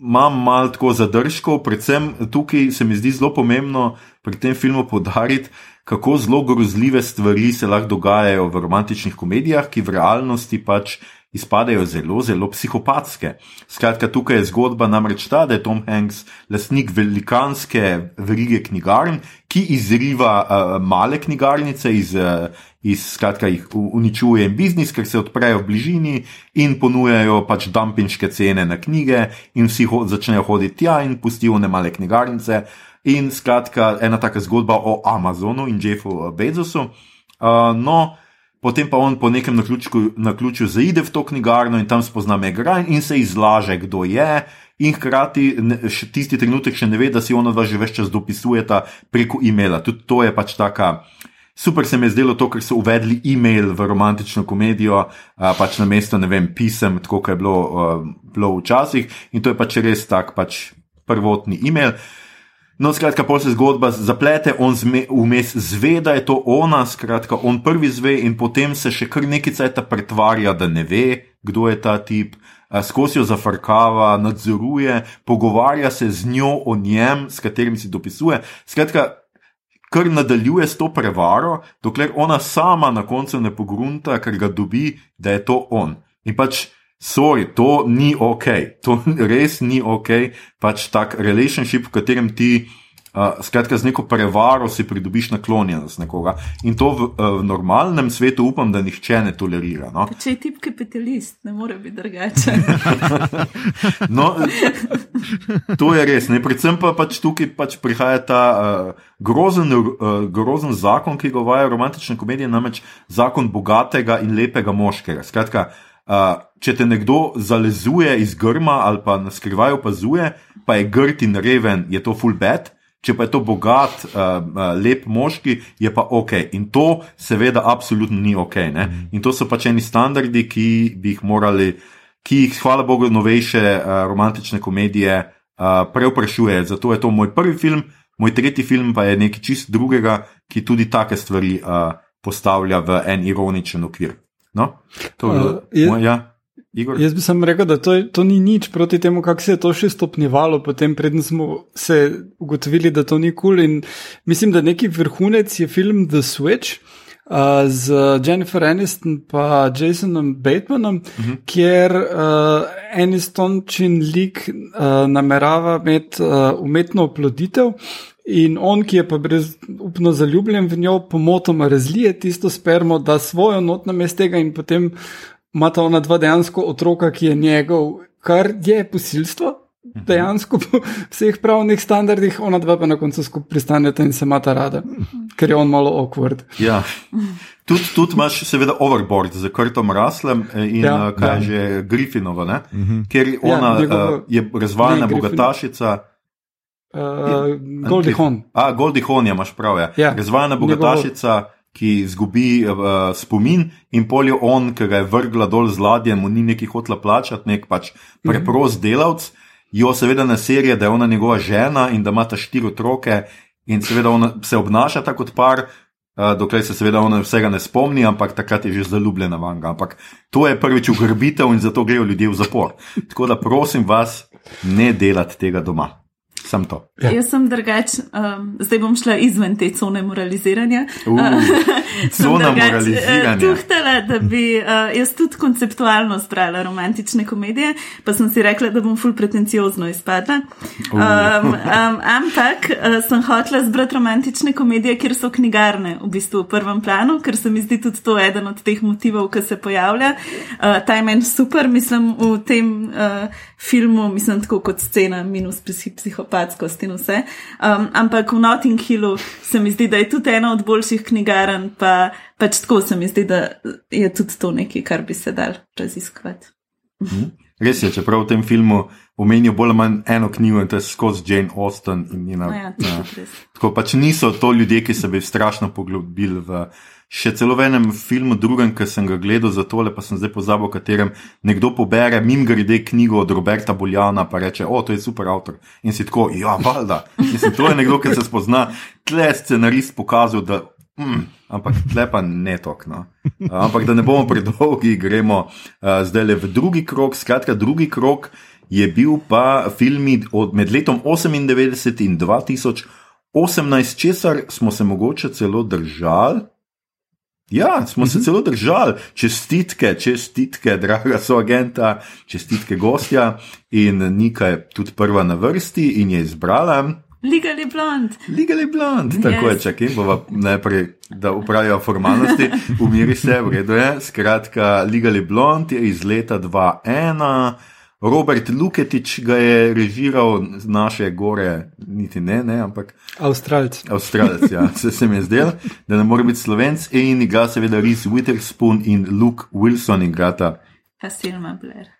imam malo tako zadržkov, predvsem tukaj se mi zdi zelo pomembno pri tem filmu podariti, kako zelo grozljive stvari se lahko dogajajo v romantičnih komedijah, ki v realnosti pač izpadajo zelo, zelo psihopatske. Skratka, tukaj je zgodba namreč ta, da je Tom Hanks lasnik velikanske verige knjigarn, ki izriva uh, male knjigarnice iz. Uh, Iz, skratka, jih uničuje biznis, ker se odprejo v bližini in ponujajo pač dumpinške cene na knjige, in vsi ho začnejo hoditi tja in pustijo ne male knjigarnice. In skratka, ena taka zgodba o Amazonu in Jeffu Bezosu. Uh, no, potem pa on po nekem naključju zaide v to knjigarno in tam spozna Megrajn in se izlaže, kdo je. In hkrati še tisti trenutek še ne ve, da si ona dva že več čas dopisujeta preko e-maila. Tudi to je pač taka. Super se mi je zdelo to, ker so uvedli e-mail v romantično komedijo, pač na mesto, ne vem, pisem, tako kot je bilo, bilo včasih. In to je pač res tak pač prvotni e-mail. No, skratka, pol se zgodba zaplete, on vmes zve, da je to ona, skratka, on prvi zve in potem se še kar nekaj cajta pretvarja, da ne ve, kdo je ta tip, skozi jo zafrkava, nadzoruje, pogovarja se z njo o njem, s katerim si dopisuje. Skratka, kar nadaljuje s to prevaro, dokler ona sama na koncu ne pogrunta, ker ga dobi, da je to on. In pač. Sorry, to ni ok, to res ni ok, pač tak relationship, v katerem ti, uh, skratka, z neko prevaro si pridobiš naklonjenost nekoga. In to v, v normalnem svetu upam, da nihče ne tolerira. No? Če je tip kapitalist, ne more biti drugače. no, to je res. Ne? Predvsem pa pač tukaj pač prihaja ta uh, grozen, uh, grozen zakon, ki ga uvaja romantična komedija, namreč zakon bogatega in lepega moškega. Skratka, Uh, če te nekdo zalezuje iz grma ali pa na skrivaj opazuje, pa je grd in reven, je to full bad. Če pa je to bogat, uh, uh, lep moški, je pa ok. In to, seveda, absolutno ni ok. Ne? In to so pač eni standardi, ki bi jih morali, ki jih, hvala Bogu, novejše uh, romantične komedije uh, preoprašuje. Zato je to moj prvi film, moj tretji film pa je nekaj čist drugega, ki tudi take stvari uh, postavlja v en ironičen okvir. No, to je uh, je, moj, ja. Igor? Jaz bi sam rekel, da to, to ni nič proti temu, kako se je to še stopnjevalo, potem predtem smo se ugotovili, da to ni kul. Cool mislim, da neki vrhunec je film The Switch. Uh, z Jennifer Aniston in Jasonom Batemanom, uh mhm. -huh. kjer uh, Aniston čin lik uh, namerava imeti uh, umetno oploditev, In on, ki je pa brezupno zaljubljen v njo, pomotoma razlije tisto spermo, da svojo not na mestu tega in potem ima ta ona dva dejansko otroka, ki je njegov, kar je posilstvo. Dejansko po vseh pravnih standardih, ona dva pa na koncu skupaj pristaneta in se imata rada, ker je on malo awkward. Ja. Tudi tud imaš, seveda, overboard z krtom raslem eh, in ja, eh, kaj ja. že Griffinovo, uh mhm. ker ona ja, njegov, uh, je razvaljena bogatašica. Uh, Goldihon. A, Goldihon je, imaš prav. Ja. Ja. Razvajena bogatašica, Njegovo... ki izgubi uh, spomin in polje on, ki ga je vrgla dol z ladje, mu ni neki hotla plačati, nek pač preprost mm -hmm. delavc. Jo seveda na serije, da je ona njegova žena in da ima ta štiri otroke in seveda ona se obnaša tako kot par. Dokler se seveda ona vsega ne spomni, ampak takrat je že zaljubljena v njega. Ampak to je prvič ugrbitev in zato grejo ljudje v zapor. Tako da prosim vas, ne delati tega doma. Sem to. Ja. Jaz sem drugač, um, zdaj bom šla izven te cone moraliziranja. Uh, cona moraliziranja. Tuhtala, da bi uh, jaz tudi konceptualno zbrala romantične komedije, pa sem si rekla, da bom ful pretenciozno izpadla. Um, um, ampak uh, sem hotela zbrati romantične komedije, kjer so knjigarne v bistvu v prvem planu, ker se mi zdi tudi to eden od teh motivov, ki se pojavlja. Uh, ta je meni super, mislim, v tem uh, filmu, mislim, tako kot scena minus psihopat psihopatskost in vse. Um, ampak v Notting Hillu se mi zdi, da je tudi ena od boljših knjigarn, pa pač tako se mi zdi, da je tudi to nekaj, kar bi se dal raziskovati. Mhm. Res je, čeprav v tem filmu omenijo bolj ali manj eno knjigo in to je skozi Jane Austen in njena. No ja, ja. Tako pač niso to ljudje, ki se bi strašno poglobili v še celo v enem filmu, drugem, ki sem ga gledal za tole, pa sem zdaj pozabil, v katerem nekdo pobere mim grede knjigo od Roberta Boljana, pa reče: O, to je super avtor. In si tako, ja, valjda. Mislim, to je nekdo, ki se spozna. Tle scenarist pokazal, da. Mm, ampak tle pa ne tok. No. Ampak da ne bomo predolgi, gremo uh, zdaj le v drugi krok. Skratka, drugi krok je bil pa film med letom 98 in 2018, česar smo se mogoče celo držali. Ja, smo se mhm. celo držali, čestitke, čestitke, draga so agenta, čestitke gostja in Nika je tudi prva na vrsti in je izbrala. Legally blond. Legally blond, tako yes. je, čakaj, bova najprej, da upravijo formalnosti, umiri se, v redu je. Skratka, Legally blond je iz leta 2001. Robert Luketič ga je režiral z naše gore, niti ne, ne ampak. Avstralc. Avstralc, ja, se, se mi je zdel, da ne more biti slovenc in igra seveda Reese Witherspoon in Luke Wilson igrata. Pa Selma Blair.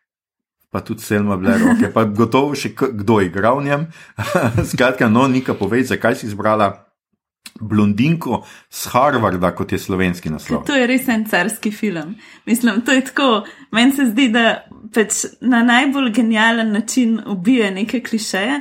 Pa tudi Selma Blair, ok, pa gotovo še kdo je igral v njem. Skratka, no, Nika, povej, zakaj si izbrala blondinko z Harvarda, kot je slovenski naslov. To je res en carski film. Mislim, to je tako. Meni se zdi, da pač na najbolj genijalen način ubije neke klišeje,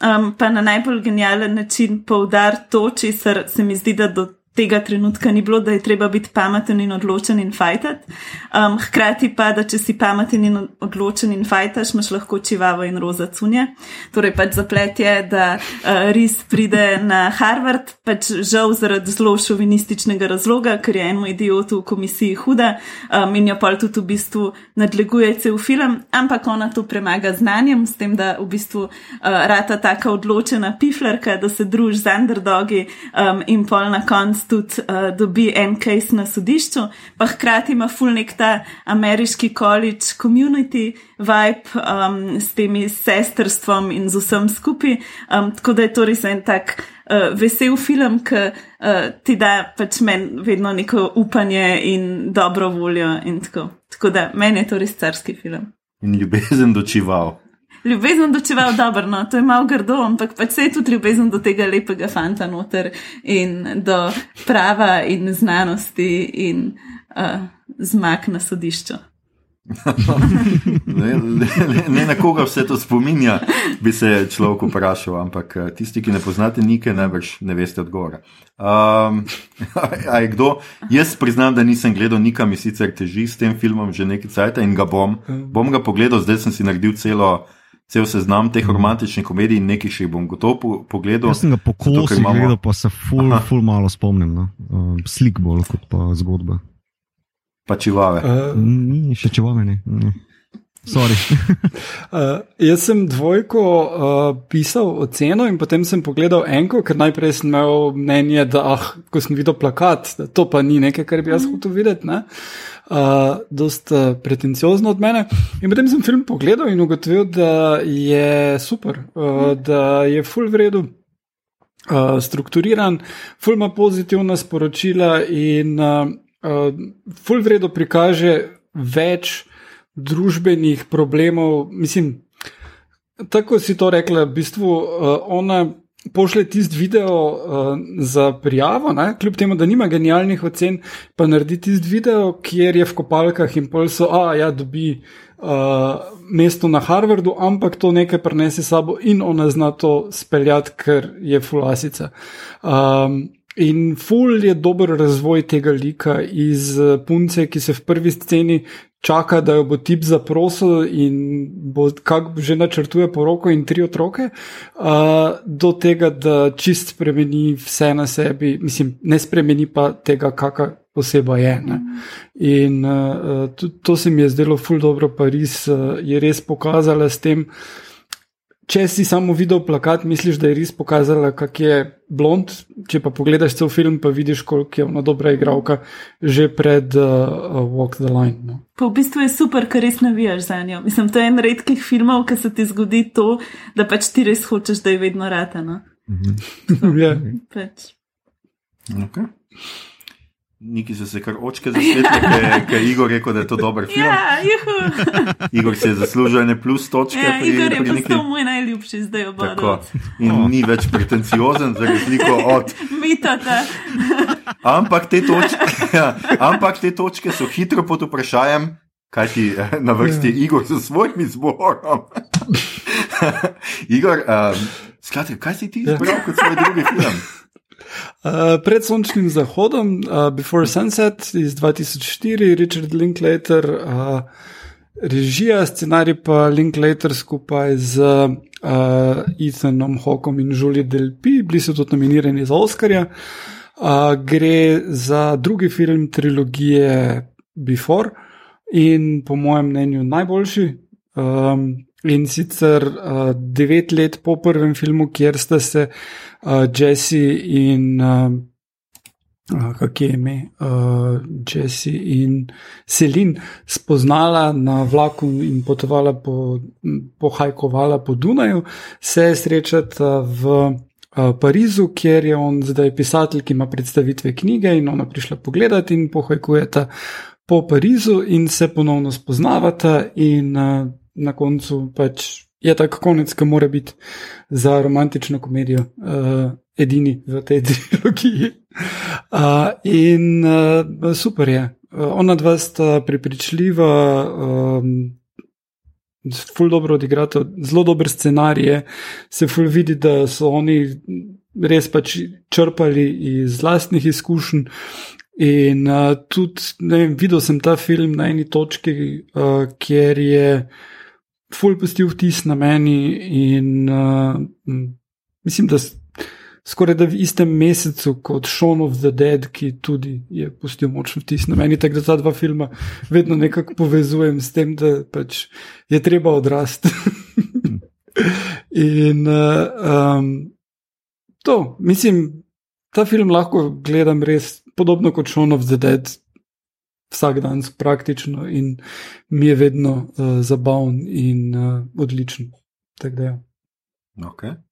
um, pa na najbolj genijalen način poudar to, česar se mi zdi, da do tega trenutka ni bilo, da je treba biti pameten in odločen in fajtati. Um, hkrati pa, da če si pameten in odločen in fajtaš, imaš lahko čivavo in roza cunje. Torej pač zaplet je, da uh, ris pride na Harvard, pač žal zaradi zelo šovinističnega razloga, ker je enemu idiotu v komisiji huda um, in jo pa tudi v bistvu nadleguje cel film, ampak ona to premaga znanjem, s tem, da v bistvu uh, rata taka odločena piflerka, da se druži z underdogi um, in pol na koncu tudi uh, dobi en case na sodišču, pa hkrati ima full nek ta ameriški college community vibe um, s temi sestrstvom in z vsem skupaj. Um, tako da je to res en tak uh, vesel film, ki uh, ti da pač meni vedno neko upanje in dobro voljo. In tako. tako da meni je to res carski film. In ljubezen dočival ljubezen do čeval dobro, no, to je malo grdo, ampak pač se je tudi ljubezen do tega lepega fanta noter in do prava in znanosti in uh, zmag na sodišču. ne, ne, ne na koga vse to spominja, bi se človek vprašal, ampak eh, tisti, ki ne poznate nike, najbrž ne veste odgovora. Um, kdo? Jaz priznam, da nisem gledal nika, mi sicer teži s tem filmom že nekaj cajt in ga bom. Bom ga pogledal, zdaj sem si naredil celo cel seznam teh romantičnih komedij nekaj še jih bom gotovo po, pogledal. Jaz sem ga po kosu imamo... gledal, pa se ful, ful malo spomnim. No? Uh, slik bolj kot pa zgodba. Pa čivave. Uh, ni še čivave, ne. ne. uh, jaz sem dvojko uh, pisal oceno in potem sem pogledal enko, ker najprej sem imel mnenje, da ah, ko sem videl plakat, da to pa ni nekaj, kar bi jaz hotel videti. Ne? Uh, dost uh, pretenciozno od mene. In potem sem film pogledal in ugotovil, da je super, uh, da je full v redu. Uh, strukturiran, ful ima pozitivna sporočila in uh, uh, ful vredno prikaže več družbenih problemov. Mislim, tako si to rekla, v bistvu uh, ona pošlje tisti video uh, za prijavo, ne? kljub temu, da nima genialnih ocen, pa naredi tisti video, kjer je v kopalkah in pol so, a ja, dobi. Uh, mesto na Harvardu, ampak to nekaj prenese sabo in ona zna to speljati, ker je fulasica. Um, In ful je dober razvoj tega lika iz uh, punce, ki se v prvi sceni čaka, da jo bo tip zaprosil in bo kako že načrtuje poroko in tri otroke, uh, do tega, da čist spremeni vse na sebi, mislim, ne spremeni pa tega, kakšna oseba je. Ne. In uh, to, to se mi je zdelo ful dobro, pa res uh, je res pokazala s tem. Če si samo videl plakat, misliš, da je res pokazala, kak je blond. Če pa pogledaš cel film, pa vidiš, koliko je ona dobra igralka že pred uh, Walk the Line. No. Pa v bistvu je super, ker res navijaš za njo. Mislim, to je en redkih filmov, ki se ti zgodi to, da pač ti res hočeš, da je vedno rata. No? Ja. Pač. Okay. Niki so se kar očke zasvetile, ker je Igor rekel, da je to dober film. Ja, juhu. Igor si je zaslužil ene plus točke. Ja, pri, Igor je pri neki- postal moj najljubši zdaj obodov. In ni več pretenciozen, za razliko od. Mitata. Ampak te, točke, ja, ampak te točke so hitro pod vprašanjem, kaj ti eh, na vrsti je Igor z svojim izborom. Igor, um, skratka, kaj si ti izbral kot svoj drugi film? Uh, pred sončnim zahodom, uh, Before Sunset iz 2004, Richard Linklater, uh, režija, scenarij pa Linklater skupaj z uh, Ethanom Hawkom in Julie Delpi, bili so tudi nominirani za Oscarja. Uh, gre za drugi film trilogije Before in po mojem mnenju najboljši. Um, in sicer uh, devet let po prvem filmu, kjer sta se uh, Jesse in uh, kako je ime, uh, Jesse in Selin spoznala na vlaku in potovala po, pohajkovala po Dunaju, se srečata v Parizu, kjer je on zdaj pisatelj, ki ima predstavitve knjige in ona prišla pogledati in pohajkujeta po Parizu in se ponovno spoznavata in na koncu pač je tak konec, ki mora biti za romantično komedijo uh, edini v tej trilogiji. Uh, in uh, super je. Uh, ona dva sta prepričljiva, um, ful dobro odigrata, zelo dober scenarij je, se ful vidi, da so oni res pač črpali iz lastnih izkušenj. In uh, tudi, ne vem, videl sem ta film na eni točki, uh, kjer je ful pustil vtis na meni in uh, mislim, da skoraj da v istem mesecu kot Shaun of the Dead, ki tudi je pustil močen vtis na meni, tako da ta dva filma vedno nekako povezujem s tem, da pač je treba odrasti. in uh, um, to, mislim, ta film lahko gledam res podobno kot Shaun of the Dead. Vsak dan praktično in mi je vedno uh, zabaven in uh, odličen. Tako da, ja. Okay.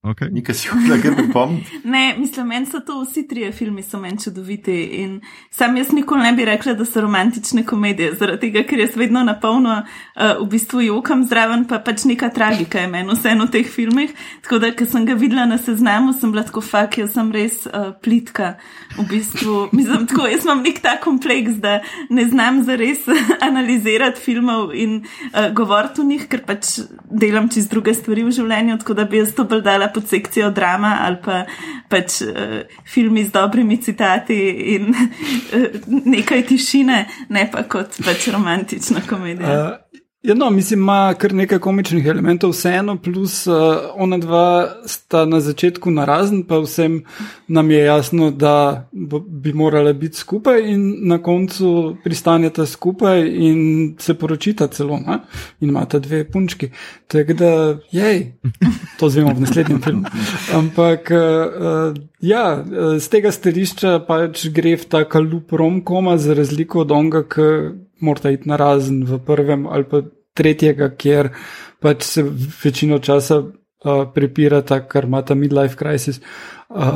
Okay. Nekaj si hotel kaj pripomniti. Ne, mislim, meni so to vsi trije filmi, so meni čudoviti. In sam jaz nikoli ne bi rekla, da so romantične komedije, zaradi tega, ker jaz vedno na polno uh, v bistvu jokam zraven, pa pač neka tragika je meni vseeno v teh filmih. Tako da, ker sem ga videla na seznamu, sem bila tako fak, jaz sem res uh, plitka. V bistvu, mislim, tako, jaz imam nek ta kompleks, da ne znam zares analizirati filmov in uh, govoriti o njih, ker pač delam čez druge stvari v življenju, tako da bi jaz to bolj dala pod sekcijo drama ali pa pač uh, filmi z dobrimi citati in uh, nekaj tišine, ne pa kot pač romantična komedija. Uh, Ja, no, mislim, ima kar nekaj komičnih elementov, vseeno, plus uh, ona dva sta na začetku narazen, pa vsem nam je jasno, da bi morala biti skupaj, in na koncu pristaneta skupaj in se poročita celo, ne? in imata dve punčki. Tako da, jej, to zvemo v naslednjem filmu. Ampak, uh, ja, z tega stališča pač gre v ta kalup romkoma, za razliko od onga, ki morata iti na razen v prvem ali pa tretjega, kjer pač se večino časa uh, prepirata, ker imata midlife crisis. Uh,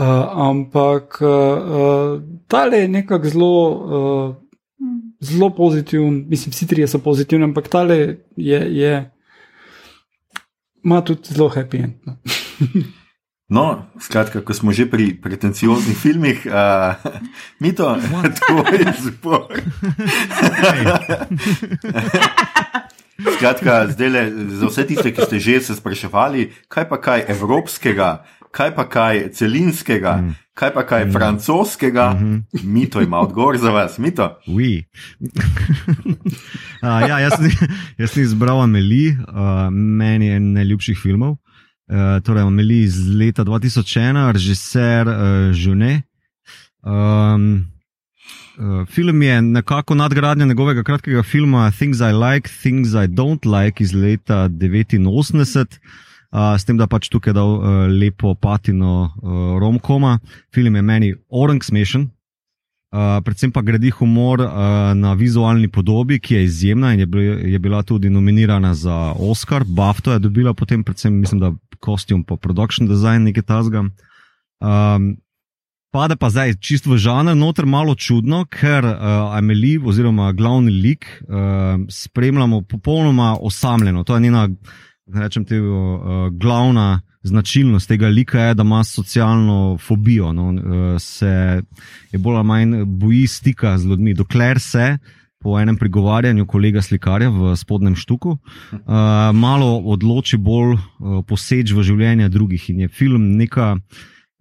ampak uh, tale je nekako zelo. Uh, Zelo pozitiven, mislim, vsi trije so pozitivni, ampak tale je, je ima tudi zelo happy end. No. No, skratka, ko smo že pri pretencioznih filmih, uh, mi to, tvoj izbor. Skratka, zdaj za vse tiste, ki ste že se spraševali, kaj pa kaj evropskega kaj pa kaj celinskega, mm. kaj pa kaj mm. francoskega, mm -hmm. mito ima odgovor za vas, mito. Oui. uh, ja, jaz, jaz sem izbral Ameli, uh, meni je najljubših filmov. Uh, torej, Ameli iz leta 2001, režiser uh, Žune. Um, uh, film je nekako nadgradnja njegovega kratkega filma Things I Like, Things I Don't Like iz leta 1989 s tem, da pač tukaj dal uh, lepo patino uh, romkoma. Film je meni orang smešen, uh, predvsem pa gradi humor uh, na vizualni podobi, ki je izjemna in je, bil, je bila tudi nominirana za Oscar. Bafto je dobila potem, predvsem mislim, da kostum pa production design nekaj tasga. Um, Pade pa zdaj čisto v žanr, noter malo čudno, ker uh, Amelie, oziroma glavni lik, uh, spremljamo popolnoma osamljeno. To je njena rečem, te, uh, glavna značilnost tega lika je, da ima socialno fobijo. No, uh, se je bolj ali manj boji stika z ljudmi, dokler se. Po enem prigovarjanju kolega slikarja v spodnjem štuku, uh, malo odloči bolj uh, poseč v življenje drugih in je film neka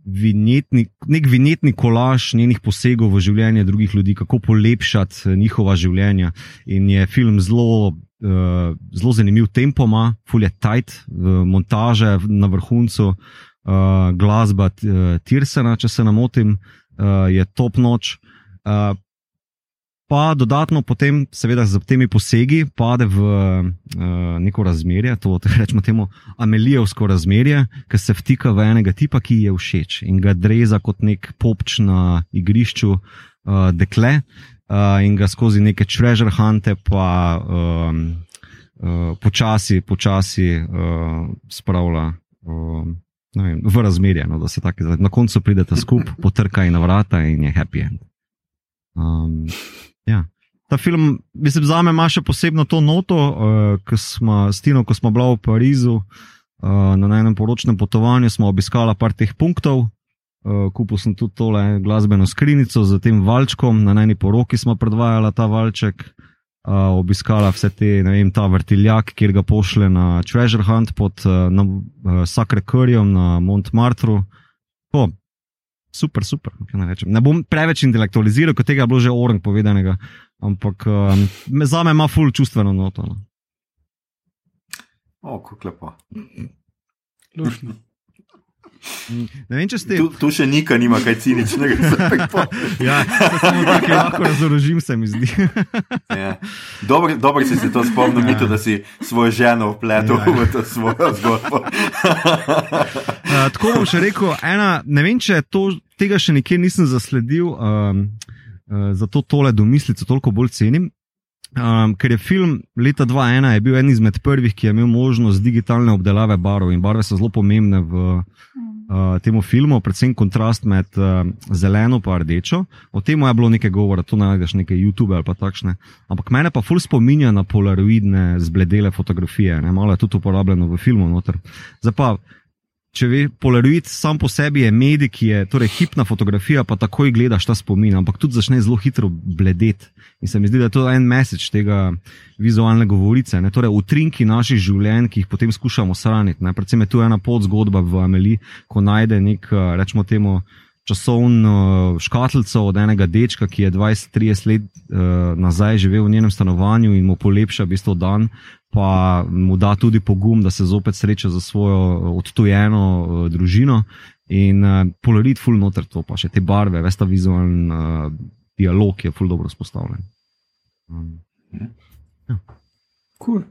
vinjetni, nek vinjetni kolaž njenih posegov v življenje drugih ljudi, kako polepšati njihova življenja. In je film zelo uh, zelo zanimiv tempo, ima fulje tight, uh, montaže na vrhuncu, uh, glasba uh, Tirsena, če se ne motim, uh, je top noč. Uh, Pa dodatno potem, seveda, z temi posegi pade v uh, neko razmerje, to rečemo temu Amelijevsko razmerje, ki se vtika v enega tipa, ki je všeč in ga dreza kot nek popč na igrišču uh, dekle, uh, in ga skozi neke treasure hunte, pa um, uh, počasi, počasi uh, spravlja um, vem, v razmerje, no, da se tako zdaj. Na koncu pridete skupaj, potrkaj na vrata in je happy end. Um, ja. Ta film, mislim, za me ima še posebno to noto, uh, ki smo s Tino, ko smo bili v Parizu. Uh, na enem poročnem potovanju smo obiskali par teh punktov, Uh, kupil sem tudi tole glasbeno skrinjico z tem valčkom, na eni poroki smo predvajali ta valček, uh, obiskala vse te, ne vem, ta vrtiljak, kjer ga pošle na Treasure Hunt pod uh, uh, Sacre Curryom na Montmartru. Oh, super, super. Ne, ne bom preveč intelektualiziral, kot tega je bilo že orang povedanega, ampak um, za me ima full čustveno noto. No. O, kako lepo. Lušno. Ne vem, če ste. Tu, tu še nikaj nima kaj ciničnega. ja, samo tako lahko razorožim, se mi zdi. ja. Dobro, dobro si se to spomnil, ja. da si svojo ženo vpletel ja. v to svojo zgodbo. uh, tako bom še rekel, ena, ne vem, če to, tega še nikjer nisem zasledil, um, uh, zato tole domislico toliko bolj cenim. Um, ker je film leta 2001 bil en izmed prvih, ki je imel možnost digitalne obdelave barov in barve so zelo pomembne v uh, tem filmu, predvsem kontrast med uh, zeleno in rdečo. O tem je bilo nekaj govora, to najdeš nekaj YouTube ali pa takšne. Ampak mene pa ful spominja na polaroidne zbledele fotografije, ne? malo je tudi uporabljeno v filmu. Zdaj pa če veš, Polaroid sam po sebi je medij, ki je torej, hipna fotografija, pa takoj gledaš ta spomin, ampak tudi začne zelo hitro bledeti. In se mi zdi, da je to en message tega vizualne govorice, ne? torej utrinki naših življenj, ki jih potem skušamo shraniti. Predvsem je tu ena podzgodba v Ameli, ko najde nek, rečemo temu, časovno škatlico od enega dečka, ki je 20-30 let uh, nazaj živel v njenem stanovanju in mu polepša v bistvu dan, pa mu da tudi pogum, da se zopet sreča za svojo odtujeno uh, družino. In uh, polarit, full noter to, pa še te barve, veš ta vizualen uh, dialog je full dobro spostavljen. Um, ja. Cool.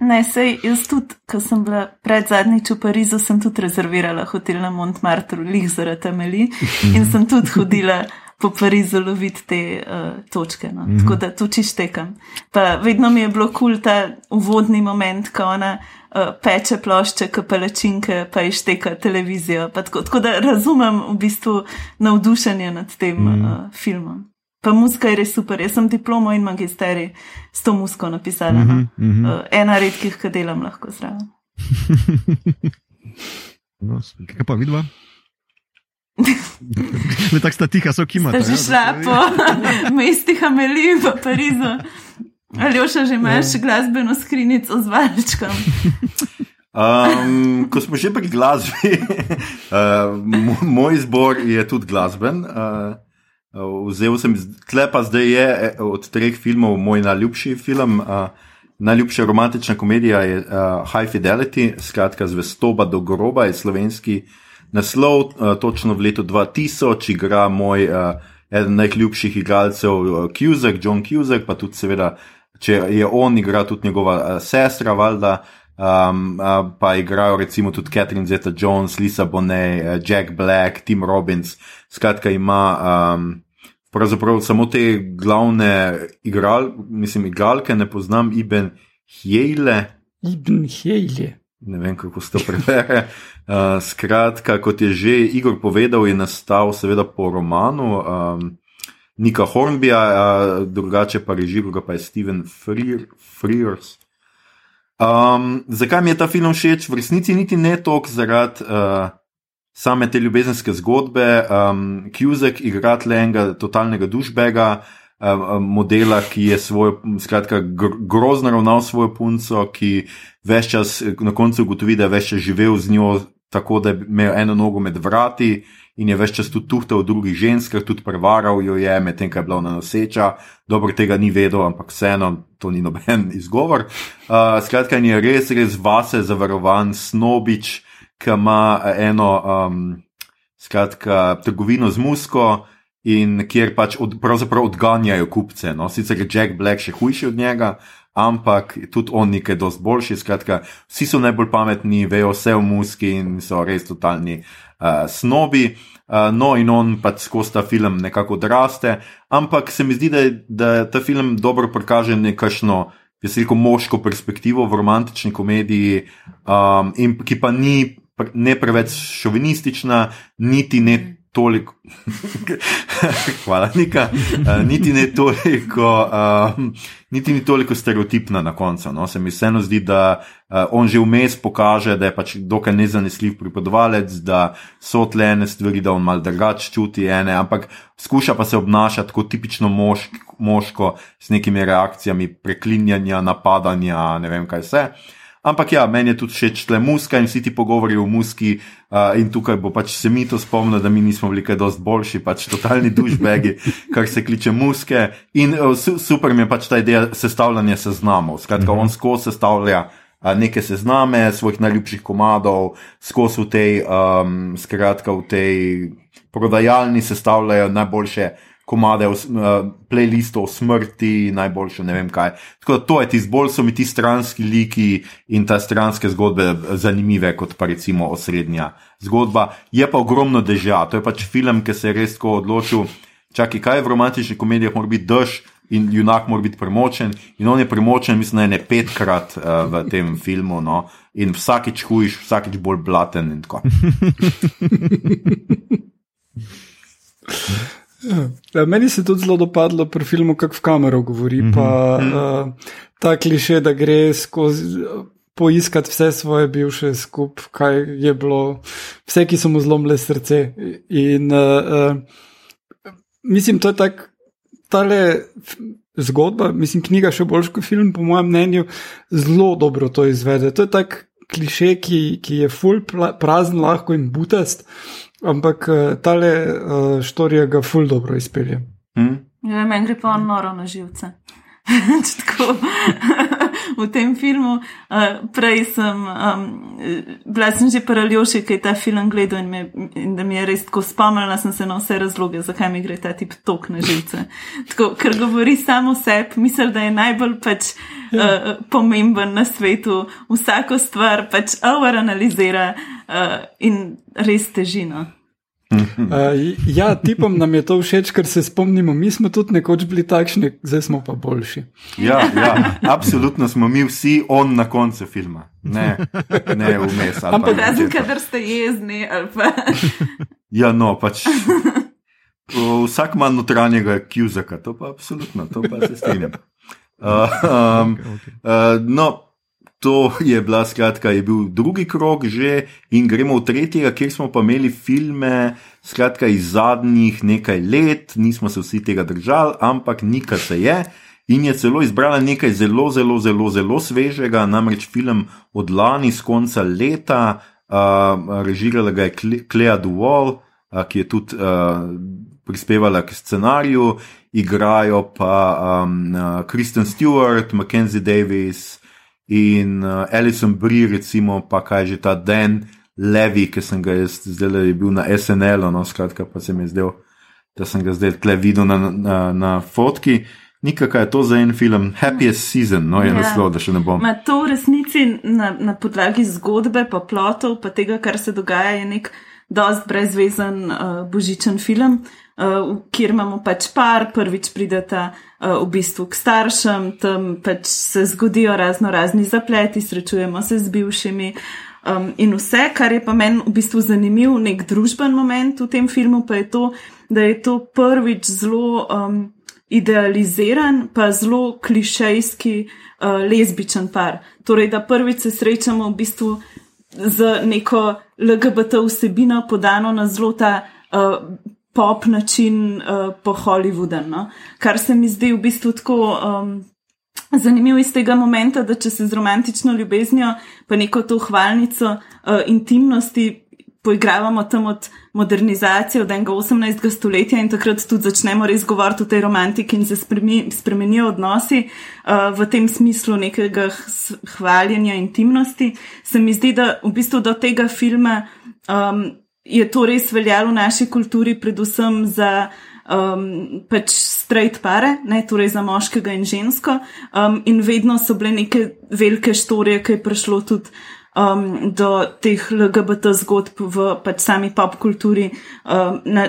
Ne, sej jaz tudi, ko sem bila pred zadnjič v Parizu, sem tudi rezervirala hotel na Montmartru, lih zaradi Ameli in sem tudi hodila po Parizu loviti te uh, točke. No. Tako da tu čištekam. Pa vedno mi je bilo kul cool ta uvodni moment, ko ona uh, peče plošče, kapelačinke, pa išteka televizijo. Tako, tako da razumem v bistvu navdušenje nad tem mm. uh, filmom. Pa muska je res super. Jaz sem diplomo in magisterij s to musko napisala. Mm -hmm, mm -hmm. Uh, ena redkih, ki delam lahko zraven. no, kaj pa vidva? Le tako sta tiha, so kima. Že šla po mestih Amelij v Parizu. Ali oša že imaš glasbeno skrinjico z valčkom? Um, ko smo že pri glasbi, uh, moj izbor je tudi glasben. Uh, vzel sem, tle pa zdaj je od treh filmov moj najljubši film. Uh, najljubša romantična komedija je uh, High Fidelity, skratka Zvestoba do groba, je slovenski naslov, uh, točno v letu 2000, igra moj. Uh, eden najljubših igralcev, uh, John Kuzek, pa tudi, seveda, če je on, igra tudi njegova uh, sestra, valjda, um, uh, pa igrajo recimo tudi Catherine Zeta Jones, Lisa Bonet, uh, Jack Black, Tim Robbins. Skratka, ima um, pravzaprav samo te glavne igral, mislim, igralke, ne poznam, Iben Hjele. Ibn Hjele. Ne vem, kako se to prebere. Uh, skratka, kot je že Igor povedal, je nastal seveda po romanu um, Nika Hornbija, uh, drugače pa režiral ga pa je Steven Frears. Um, zakaj mi je ta film všeč? V resnici niti ne toliko zaradi uh, same te ljubezenske zgodbe. Um, Kuzek igra tle enega totalnega dušbega. Modela, ki je svoj, skratka, grozno ravnal svojo punco, ki več čas na koncu ugotovi, da je več čas živel z njo, tako da je imel eno nogo med vrati in je več čas tudi tuhtal v drugih ženskah, tudi prevaral jo je, medtem ko je bila ona noseča. Dobro, tega ni vedel, ampak vseeno, to ni noben izgovor. Uh, skratka, je res, res vase zavarovan snobič, ki ima eno, um, skratka, trgovino z musko. In kjer pač od, pravzaprav odganjajo kupce. No? Sicer je Jack Black še hujši od njega, ampak tudi on nekaj dosti boljši. Skratka, vsi so najbolj pametni, vejo vse v muski in so res totalni uh, snobi. Uh, no, in on pač skozi ta film nekako odraste, ampak se mi zdi, da, da ta film dobro prikaže nekakšno, jaz rekel, moško perspektivo v romantični komediji, um, in, ki pa ni ne preveč šovinistična, niti ne toliko, hvala, Nika, uh, niti ne toliko, uh, niti ni toliko stereotipna na koncu. No? Se mi vseeno zdi, da uh, on že vmes pokaže, da je pač dokaj nezanesljiv pripovedovalec, da so tle ene stvari, da on mal drugače čuti ene, ampak skuša pa se obnašati kot tipično mošk, moško s nekimi reakcijami preklinjanja, napadanja, ne vem kaj vse. Ampak ja, meni je tudi všeč tle muska in vsi ti pogovori o muski, uh, in tukaj bo pač se mi to spomnilo, da mi nismo bili kaj dosti boljši, pač totalni dušbegi, kar se kliče muske. In uh, super mi je pač ta ideja sestavljanja seznamov. Skratka, mhm. on skozi sestavlja. Neke sezname svojih najljubših komadov, skozi v tej, um, skratka, v tej prodajalni sestavljajo najboljše uh, komade, uh, playlistov o smrti, najboljše, ne vem kaj. Tako da to je tisto, bolj so mi ti stranski liki in ta stranske zgodbe zanimive, kot pa recimo osrednja zgodba. Je pa ogromno dežja, to je pač film, ki se je res tako odločil. Čakaj, kaj je v romantičnih komedijah, mora biti dež in junak mora biti premočen. In on je premočen, mislim, ne petkrat uh, v tem filmu, no? in vsakič hujiš, vsakič bolj blaten. Ja, meni se je tudi zelo dopadlo pri filmu, kako v kamero govori. Mm -hmm. pa, uh, ta kliše, da gre skozi. Poiskati vse svoje bivše skupaj, kaj je bilo, vse, ki so mu zlomile srce. In, uh, uh, mislim, to je tako, ta zgodba, mislim, knjiga še boljša kot film, po mojem mnenju, zelo dobro to izvede. To je tak kliše, ki, ki je full prazen, lahko in butast, Ampak eh, tale uh, štorija ga ful dobro izpelje. Hmm? Ja, meni gre pa noro na živce. Tako, v tem filmu, uh, prej sem, um, bila sem že paraljoši, kaj ta film gledal in, me, in da mi je res tako spomnila, sem se na vse razloge, zakaj mi gre ta tip tok na živce. Tako, ker govori samo sebi, mislim, da je najbolj pač, ja. uh, pomemben na svetu, vsako stvar pač overanalizira uh, in res težino. Uh, ja, tipom nam je to všeč, ker se spomnimo, mi smo tudi nekoč bili takšni, zdaj smo pa boljši. Ja, ja absolutno smo mi vsi on na koncu filma, ne, ne vmes. Ampak razen, kadar ste jezni. Ja, no, pač. Vsak ima notranjega kjuzaka, to pa absolutno, to pa se strinjam. Uh, um, uh, no, To je bila skratka, je bil drugi krok že in gremo v tretjega, kjer smo pa imeli filme, skratka iz zadnjih nekaj let, nismo se vsi tega držali, ampak nekaj se je. In je celo izbrala nekaj zelo, zelo, zelo, zelo svežega, namreč film od lani z konca leta, uh, režirala ga je Klea Duval, uh, ki je tudi uh, prispevala k scenariju, igrajo pa um, uh, Kristen Stewart, Mackenzie Davis in uh, Alison Brie, recimo pa kaj že ta Dan Levy, ki sem ga jaz zdaj le bil na SNL, no skratka pa se mi je zdel, da sem ga zdaj tle videl na, na, na fotki. Nikakaj je to za en film, Happiest Season, no je ja. naslov, da še ne bom. Ma to v resnici na, na podlagi zgodbe, pa plotov, pa tega, kar se dogaja, je nek dost brezvezen uh, božičen film, uh, kjer imamo pač par, prvič prideta uh, v bistvu k staršem, tam pač se zgodijo razno razni zapleti, srečujemo se z bivšimi. Um, in vse, kar je pa meni v bistvu zanimiv, nek družben moment v tem filmu, pa je to, da je to prvič zelo. Um, idealiziran, pa zelo klišejski uh, lezbičen par. Torej, da prvič se srečamo v bistvu z neko LGBT vsebino, podano na zelo ta uh, pop način uh, po Hollywoodu. No? Kar se mi zdi v bistvu tako. Um, Zanimivo je iz tega momenta, da če se z romantično ljubeznijo, pa neko to hvalnico uh, intimnosti poigravamo tam od modernizacije, od 18. stoletja in takrat tudi začnemo res govoriti o tej romantiki in se spremenijo odnosi uh, v tem smislu nekega hvaljenja intimnosti, se mi zdi, da v bistvu do tega filma um, je to res veljalo v naši kulturi, predvsem za. Um, pač straight pare, ne, torej za moškega in žensko, um, in vedno so bile neke velike štorije, ki je prišlo tudi um, do teh LGBT zgodb v pač sami pop kulturi. Um, na,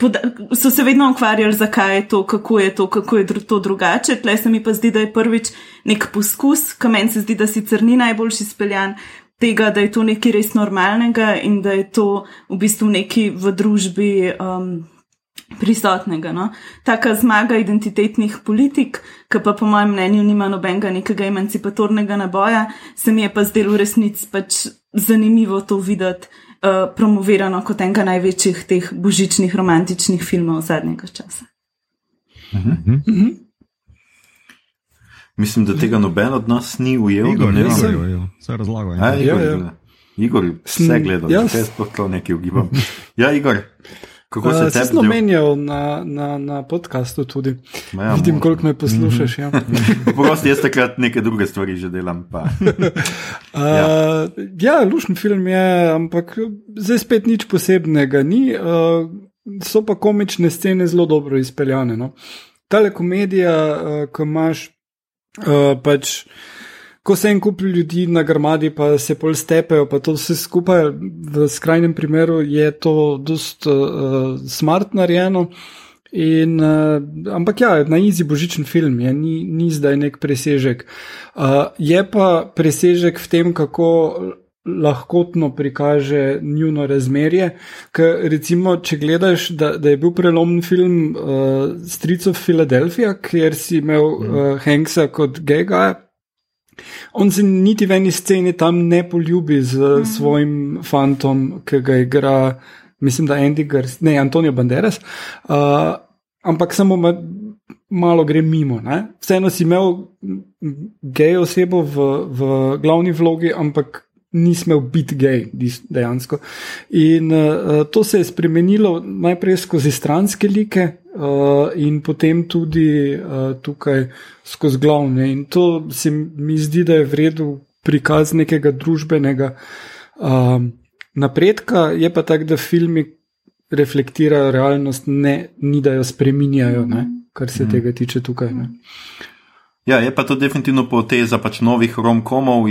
pod, so se vedno ukvarjali, zakaj je to, kako je to, kako je dru, to drugače. Tle se mi pa zdi, da je prvič nek poskus, ki meni se zdi, da sicer ni najboljši speljan. Tega, da je to nekaj res normalnega in da je to v bistvu nekaj v družbi um, prisotnega. No? Taka zmaga identitetnih politik, ki pa po mojem mnenju nima nobenega nekega emancipatornega naboja, se mi je pa zdelo v resnici pač zanimivo to videti uh, promovirano kot enega največjih teh božičnih romantičnih filmov zadnjega časa. Mhm. Mhm. Mislim, da tega noben od nas ni ujel. Igor, ne, ne, ne, vse razlagal. Ja, Igor, ja, ja. Igor, vse gledal, jaz sploh to nekaj ugibam. Ja, Igor. Kako se ti zdi? Sem omenjal na, na, na podkastu tudi. Ja, Vidim, možno. koliko me poslušaš. Ja. Prosti, jaz takrat neke druge stvari že delam. uh, ja, ja lušen film je, ampak zdaj spet nič posebnega ni. Uh, so pa komične scene zelo dobro izpeljane. No. Tale komedija, uh, ko imaš uh, pač ko se en kup ljudi na grmadi, pa se pol stepejo, pa to vse skupaj, v skrajnem primeru je to dost uh, smart narejeno. In, uh, ampak ja, na izi božičen film je, ni, ni zdaj nek presežek. Uh, je pa presežek v tem, kako lahkotno prikaže njuno razmerje. Ker recimo, če gledaš, da, da je bil prelomen film uh, Streets of Philadelphia, kjer si imel uh, Hanksa kot gega, On se niti v eni sceni tam ne poljubi z mm. svojim fantom, ki ga igra, mislim, da Andy Gers, ne Antonijo Banderas, uh, ampak samo ma, malo gre mimo. Ne? Vseeno si imel gej osebo v, v glavni vlogi, ampak ni smel biti gej, dejansko. In uh, to se je spremenilo najprej skozi stranske like, uh, in potem tudi uh, tukaj skozi glavne. In to se mi zdi, da je vredno prikaz nekega družbenega uh, napredka, je pa tako, da filmi reflektirajo realnost, ne, ni da jo spreminjajo, ne, kar se mm. tega tiče tukaj. Ne. Ja, je pa to definitivno poteza pač novih romkomov.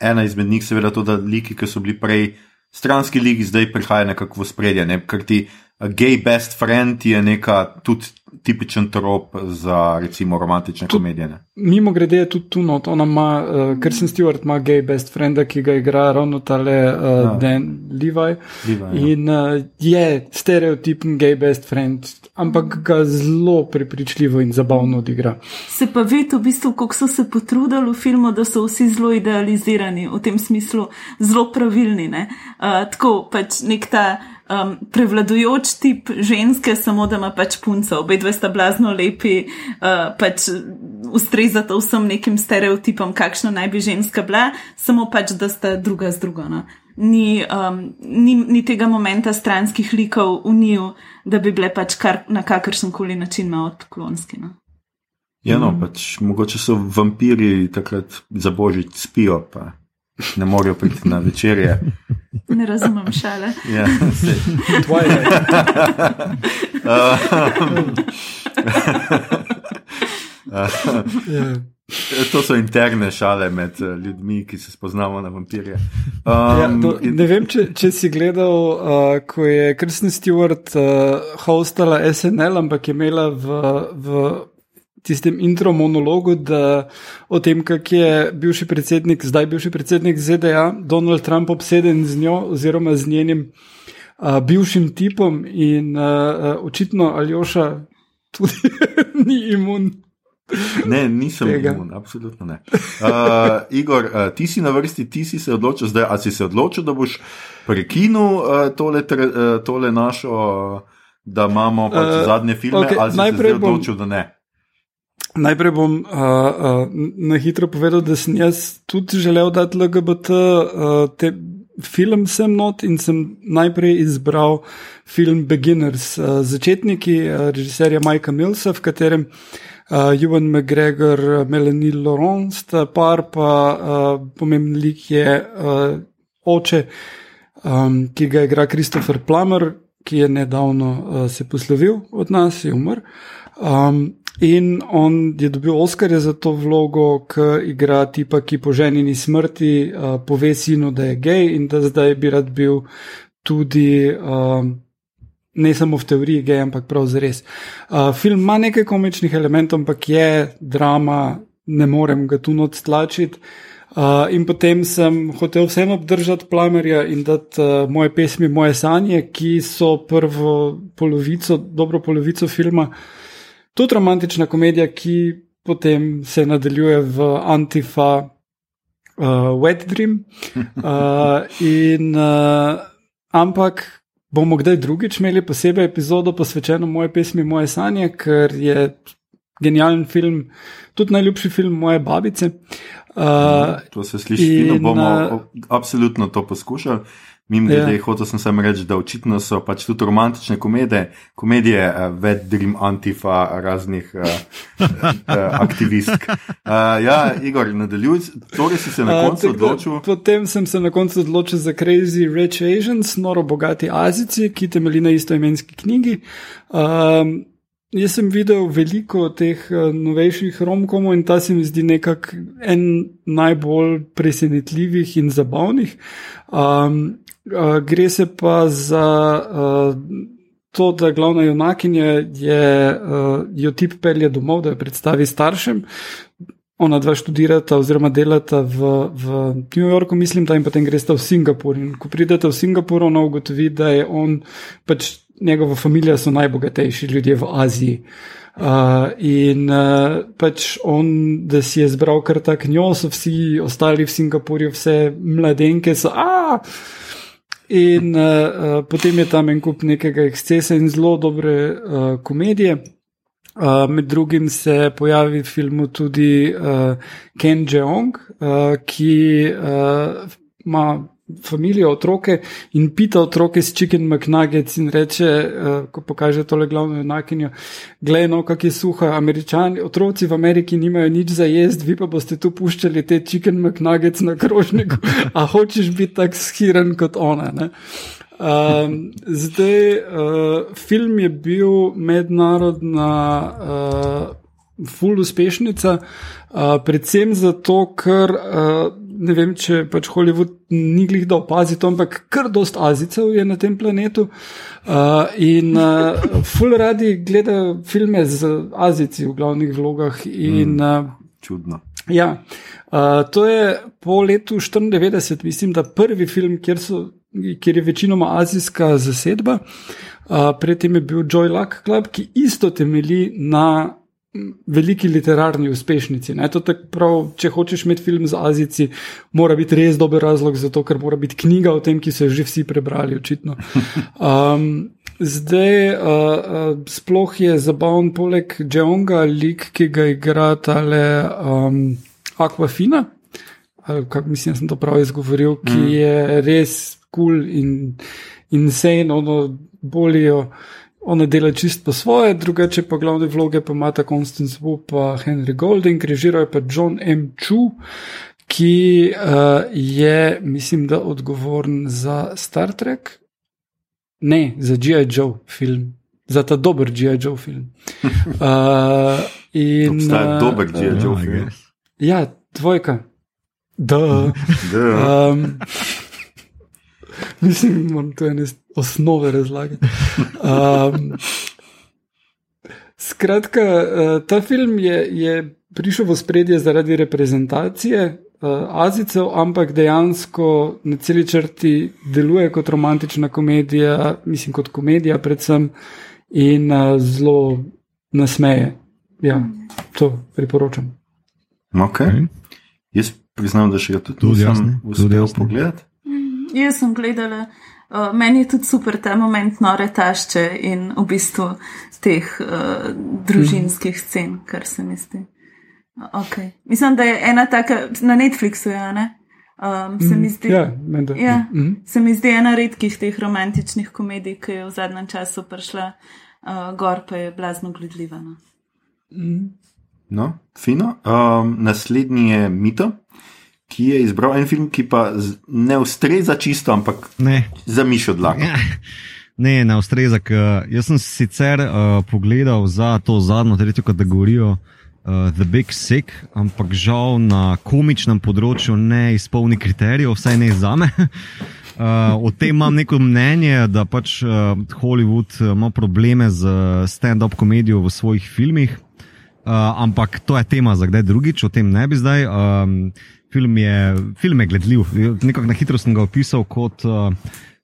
Ena izmed njih, seveda, to, da liki, ki so bili prej stranski liki, zdaj prihajajo nekako v spredje. Ne? Ker ti gay best friend je neka tudi tipičen trop za recimo romantične Tud, komedije. Ne? Mimo grede je tudi tu not, ona ima, uh, ker sem Stewart, ima gay best frienda, ki ga igra ravno tale uh, ja. Dan Levi. Levi ja. In uh, je stereotipen gay best friend, ampak ga zelo prepričljivo in zabavno odigra. Se pa vidi v bistvu, kako so se potrudili v filmu, da so vsi zelo idealizirani, v tem smislu zelo pravilni. Uh, tako pač nek ta um, prevladujoč tip ženske, samo da ima pač punca, obe dve sta blazno lepi, uh, pač ustrezata vsem nekim stereotipom, kakšna naj bi ženska bila, samo pač, da sta druga z drugo. No. Ni, um, ni, ni tega momenta stranskih likov v njiju, da bi bile pač kar, na kakršen koli način malo odklonski. No. Ja, no, pač, mogoče so vampiri takrat za božič spijo, pa ne morejo priti na večerje. Ne razumem šale. Ja. Twilight. Ja. to so interne šale med eh, ljudmi, ki se spoznamo na vampirje. Ja, Um, to, in- ne vem, če, če si gledal, uh, ko je Kristen Stewart uh, hostala SNL, ampak je imela v, v tistem intro monologu da, o tem, kako je bivši predsednik, zdaj bivši predsednik ZDA, Donald Trump, obseden z njo oziroma z njenim uh, bivšim tipom in uh, uh, očitno Aljoša tudi ni imun. Ne, nisem Tega. imun, absolutno ne. Uh, Igor, uh, ti si na vrsti, ti si se odločil zdaj, ali si se odločil, da boš prekinil uh, tole, tre, uh, tole našo, uh, da imamo pač Eh, zadnje filme, okej, ali si se najprej zdaj bom- odločil, da ne. Najprej bom uh, uh, na hitro povedal, da sem jaz tudi želel dati LGBT uh, te, film sem not in sem najprej izbral film Beginners, uh, začetniki uh, režiserja Majka Millsa, v katerem uh, Ewan McGregor, Melanie Laurent sta par, pa uh, pomemben lik je uh, oče, um, ki ga igra Christopher Plummer, ki je nedavno uh, se poslovil od nas, je umrl. Um, in on je dobil Oscarja za to vlogo, ki igra tipa, ki po ženini smrti uh, pove sinu, da je gej in da zdaj bi rad bil tudi. Um, Ne samo v teoriji, gej, ampak prav zares. Uh, film ima nekaj komičnih elementov, ampak je drama, ne morem ga tu noč tlačiti. Uh, in potem sem hotel vseeno obdržati plamerja in dati uh, moje pesmi, moje sanje, ki so prvo polovico, dobro polovico filma, tudi romantična komedija, ki potem se nadaljuje v Antifa, uh, Wet Dream. Uh, in, uh, ampak bomo kdaj drugič imeli posebej epizodo posvečeno moje pesmi, moje sanje, ker je genijalen film, tudi najljubši film moje babice. Uh, To se sliši in, fino, bomo uh, absolutno to poskušali. Mim grede, Ja. hotel sem samo reči, da očitno so pač tudi romantične komedije, komedije, uh, Wet Dream, Antifa, raznih uh, uh, aktivistk. Uh, ja, Igor, nadaljuj, torej si se na Uh, koncu da odločil. Potem sem se na koncu odločil za Crazy Rich Asians, noro bogati Azici, ki temelji na istoimenski knjigi. Um, jaz sem videl veliko teh uh, novejših romkomov in ta se mi zdi nekako en najbolj presenetljivih in zabavnih. Um, uh, gre se pa za. Uh, To, da glavna junakinja je, uh, jo tip pelje domov, da jo predstavi staršem, ona dva študirata oziroma delata v, v New Yorku, mislim, da in potem gresta v Singapur. In ko pridete v Singapur, ona ugotovi, da je on, pač njegova družina so najbogatejši ljudje v Aziji. Uh, in uh, pač on, da si je zbral kar tak njo, so vsi ostali v Singapurju, vse mladenke so. Aah! In uh, uh, potem je tam en kup nekega ekscesa in zelo dobre uh, komedije. Uh, med drugim se pojavi v filmu tudi uh, Ken Jeong, uh, ki uh, ima družino, otroke in pita otroke s chicken McNuggets in reče, uh, ko pokaže tole glavno enakinjo, gledaj, no, kak je suha, američani, otroci v Ameriki nimajo nič za jesti, vi pa boste tu puščali te chicken McNuggets na krožniku, a hočeš biti tak schiren kot ona. Ne? Um, zdaj, uh, film je bil mednarodna, uh, full uspešnica, uh, predvsem zato, ker uh, ne vem, če pač Hollywood ni glih da opazi to, ampak kar dost Azicev je na tem planetu. Uh, in uh, full radi gledajo filme z Azici v glavnih vlogah. In, uh, Čudno. Ja, uh, to je po letu 94, mislim, da prvi film, kjer, so, kjer je večinoma azijska zasedba. Uh, predtem je bil Joy Luck Club, ki isto temelji na veliki literarni uspešnici. Ne? To tako prav, če hočeš imeti film z Azici, mora biti res dober razlog za to, ker mora biti knjiga o tem, ki so jo že vsi prebrali, očitno. Um, Zdaj, uh, uh, sploh je zabaven poleg Džonga, lik, ki ga igra tale um, Aquafina, kako mislim, da sem to prav izgovoril, ki mm. je res kul cool in insane, ono bolijo. Ona dela čist po svoje, drugače pa glavne vloge pa ima ta Constance Wu pa Henry Golding, režiral je pa John M. Chu, ki uh, je, mislim, da odgovoren za Star Trek, ne, za G.I. Joe film, za ta dober G.I. Joe film. Uh, in, Obstaja uh, dober G.I. Joe uh, film. Ja, dvojka. Da. um, mislim, da to je ene osnove razlage. Um, skratka, uh, ta film je, je prišel v spredje zaradi reprezentacije uh, Azicev, ampak dejansko na celi črti deluje kot romantična komedija, mislim, kot komedija, predvsem in uh, zelo nasmeje. Ja, to priporočam. Okay. Jaz priznam, da še ga tudi, tudi nisem uspel pogledati. Mm, jaz sem gledala. Uh, meni je tudi super ta moment nore tašče in v bistvu teh uh, družinskih scen, kar se mi zdi. Okay. Mislim, da je ena taka na Netflixu. Ja, um, se, mi mhm. zdi, ja, ja, mm -hmm. se mi zdi ena redkih teh romantičnih komedij, ki je v zadnjem času prišla uh, gor, pa je blazno gledljiva. No, mm. no fino. Um, naslednji je Mito. Ki je izbral en film, ki pa ne ustreza čisto, ampak za mišo dlako. Ja. Ne, ne ustreza. Jaz sem sicer uh, pogledal za to zadnjo, tretjo kategorijo, uh, uh, The Big Sick, ampak žal na komičnem področju ne izpolni kriterijev, vsaj ne za me. Uh, o tem imam neko mnenje, da pač uh, Hollywood ima probleme z stand-up komedijo v svojih filmih, uh, ampak to je tema za kdaj drugič, o tem ne bi zdaj. Um, film, je, film je gledljiv, nekako na hitro sem ga opisal kot. Uh,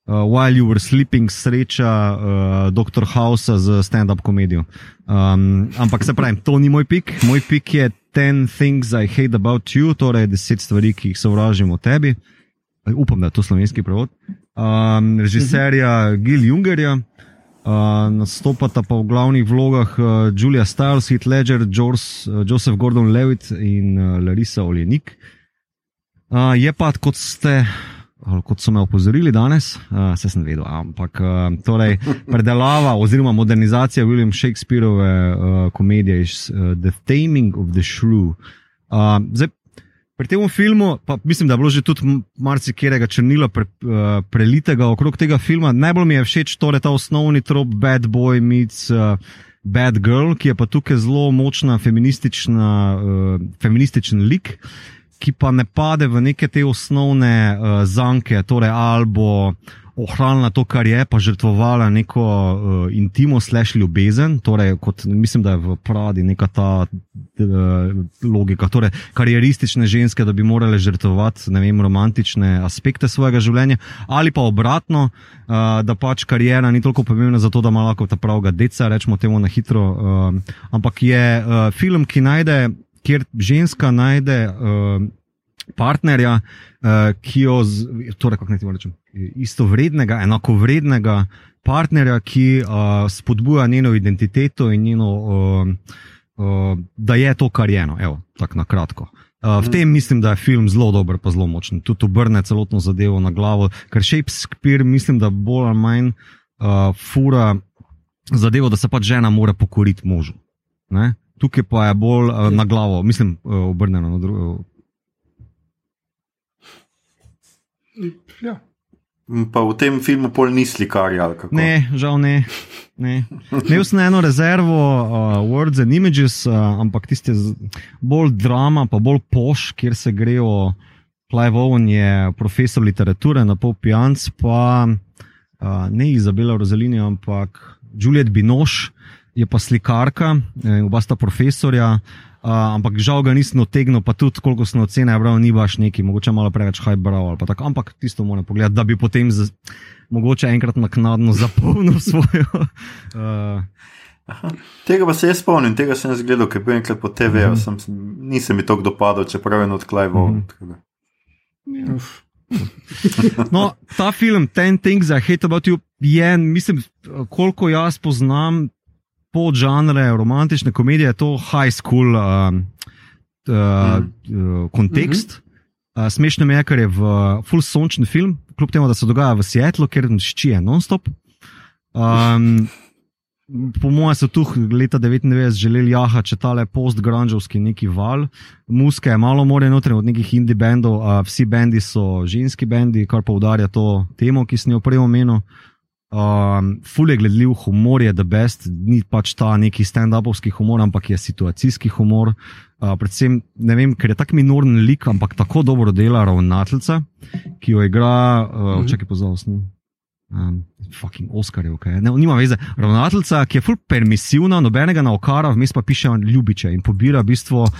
uh, While You Were Sleeping, sreča uh, Dr. House z stand-up komedijo. Um, ampak se pravi, to ni moj pik. Moj pik je 10 Things I Hate About You, torej 10 stvari, ki jih sovražim o tebi. Upam, da je to slovenski prevod. Um, režiserja Gil Jungerja. Uh, nastopata pa v glavnih vlogah uh, Julia Stiles, Heath Ledger, George, uh, Joseph Gordon-Levitt in uh, Larissa Oljenik. Uh, je pa, kot ste kot so me opozorili danes, uh, se sem vedel, ampak uh, torej, predelava oziroma modernizacija William Shakespeareove uh, komedije iz uh, The Taming of the Shrew. Uh, zdaj, pri tem filmu, pa mislim, da je bilo že tudi marsikjerega črnila pre, uh, prelitega okrog tega filma. Najbolj mi je všeč torej ta osnovni trop Bad Boy meets. Uh, Bad Girl, ki je pa tukaj zelo močna feministična, uh, feminističen lik. Uh, ki pa ne pade v neke te osnovne uh, zanke, torej ali bo ohranila to, kar je, pa žrtvovala neko uh, intimo, slash ljubezen, torej kot mislim, da je v Pradi neka ta uh, logika, torej karieristične ženske, da bi morale žrtvovati, ne vem, romantične aspekte svojega življenja, ali pa obratno, uh, da pač karijera ni toliko pomembna za to, da ima lahko ta pravga deca, rečemo temu na hitro, uh, ampak je uh, film, ki najde kjer ženska najde uh, partnerja, uh, ki jo, torej, kako naj ti rečem, isto vrednega, enako vrednega partnerja, ki uh, spodbuja njeno identiteto in njeno, uh, uh, da je to, kar je eno, evo, tako na kratko. Uh, v tem mislim, da je film zelo dober, pa zelo močen. Tudi obrne celotno zadevo na glavo, ker Shakespeare mislim, da bolj ali manj uh, fura zadevo, da se pač žena mora pokoriti možu. Ne? Tukaj pa je bolj uh, na glavo, mislim, uh, obrnjeno na drugo. Ja. Pa v tem filmu pol ni slikarja. Ne, žal ne. ne. Imel sem eno rezervo, uh, Words and Images, uh, ampak tiste bolj drama, pa bolj poš, kjer se grejo. Clive Owen je profesor literature na pol pijanc, pa uh, ne Izabela Rozalini, ampak Juliet Binoš, je pa slikarka, eh, oba sta profesorja, uh, ampak žal ga nisem otegnil, pa tudi koliko sem ocene bral, ni baš neki, mogoče malo preveč haj bral ali pa tako, ampak tisto moram pogledati, da bi potem z, mogoče enkrat naknadno zapolnil svojo. Uh, Tega pa se jaz spomnim, tega sem jaz gledal, ker je enkrat po TV-u, mm -hmm. nisem mi to dopadal, čeprav je Clive. Mm -hmm. No, ta film, Ten Things I Hate About You, je, mislim, koliko jaz poznam pod žanre romantične komedije, je to high school uh, uh, uh, kontekst. Uh, smešno je, ker je v full sončni film, kljub temu, da se dogaja v Seattlu, ker ščije non-stop. Um, po mojem so tu leta 99 želeli jahati, če tale post-grunžovski neki val. Muske je malo more noter od nekih indie bendov, a vsi bendi so ženski bendi, kar poudarja to temo, ki sem jo prej omenil. Um, ful je gledljiv, humor je the best, ni pač ta neki stand-upovski humor, ampak je situacijski humor. Uh, predvsem, ne vem, ker je tako minoren lik, ampak tako dobro dela ravnateljica, ki jo igra, uh, mm -hmm. čakaj pozornost um, fucking Oscarjev, okay. ne, nima veze. Ravnateljica, ki je full permisivna, nobenega na okara, vmes pa piše ljubiče in pobira v bistvu uh,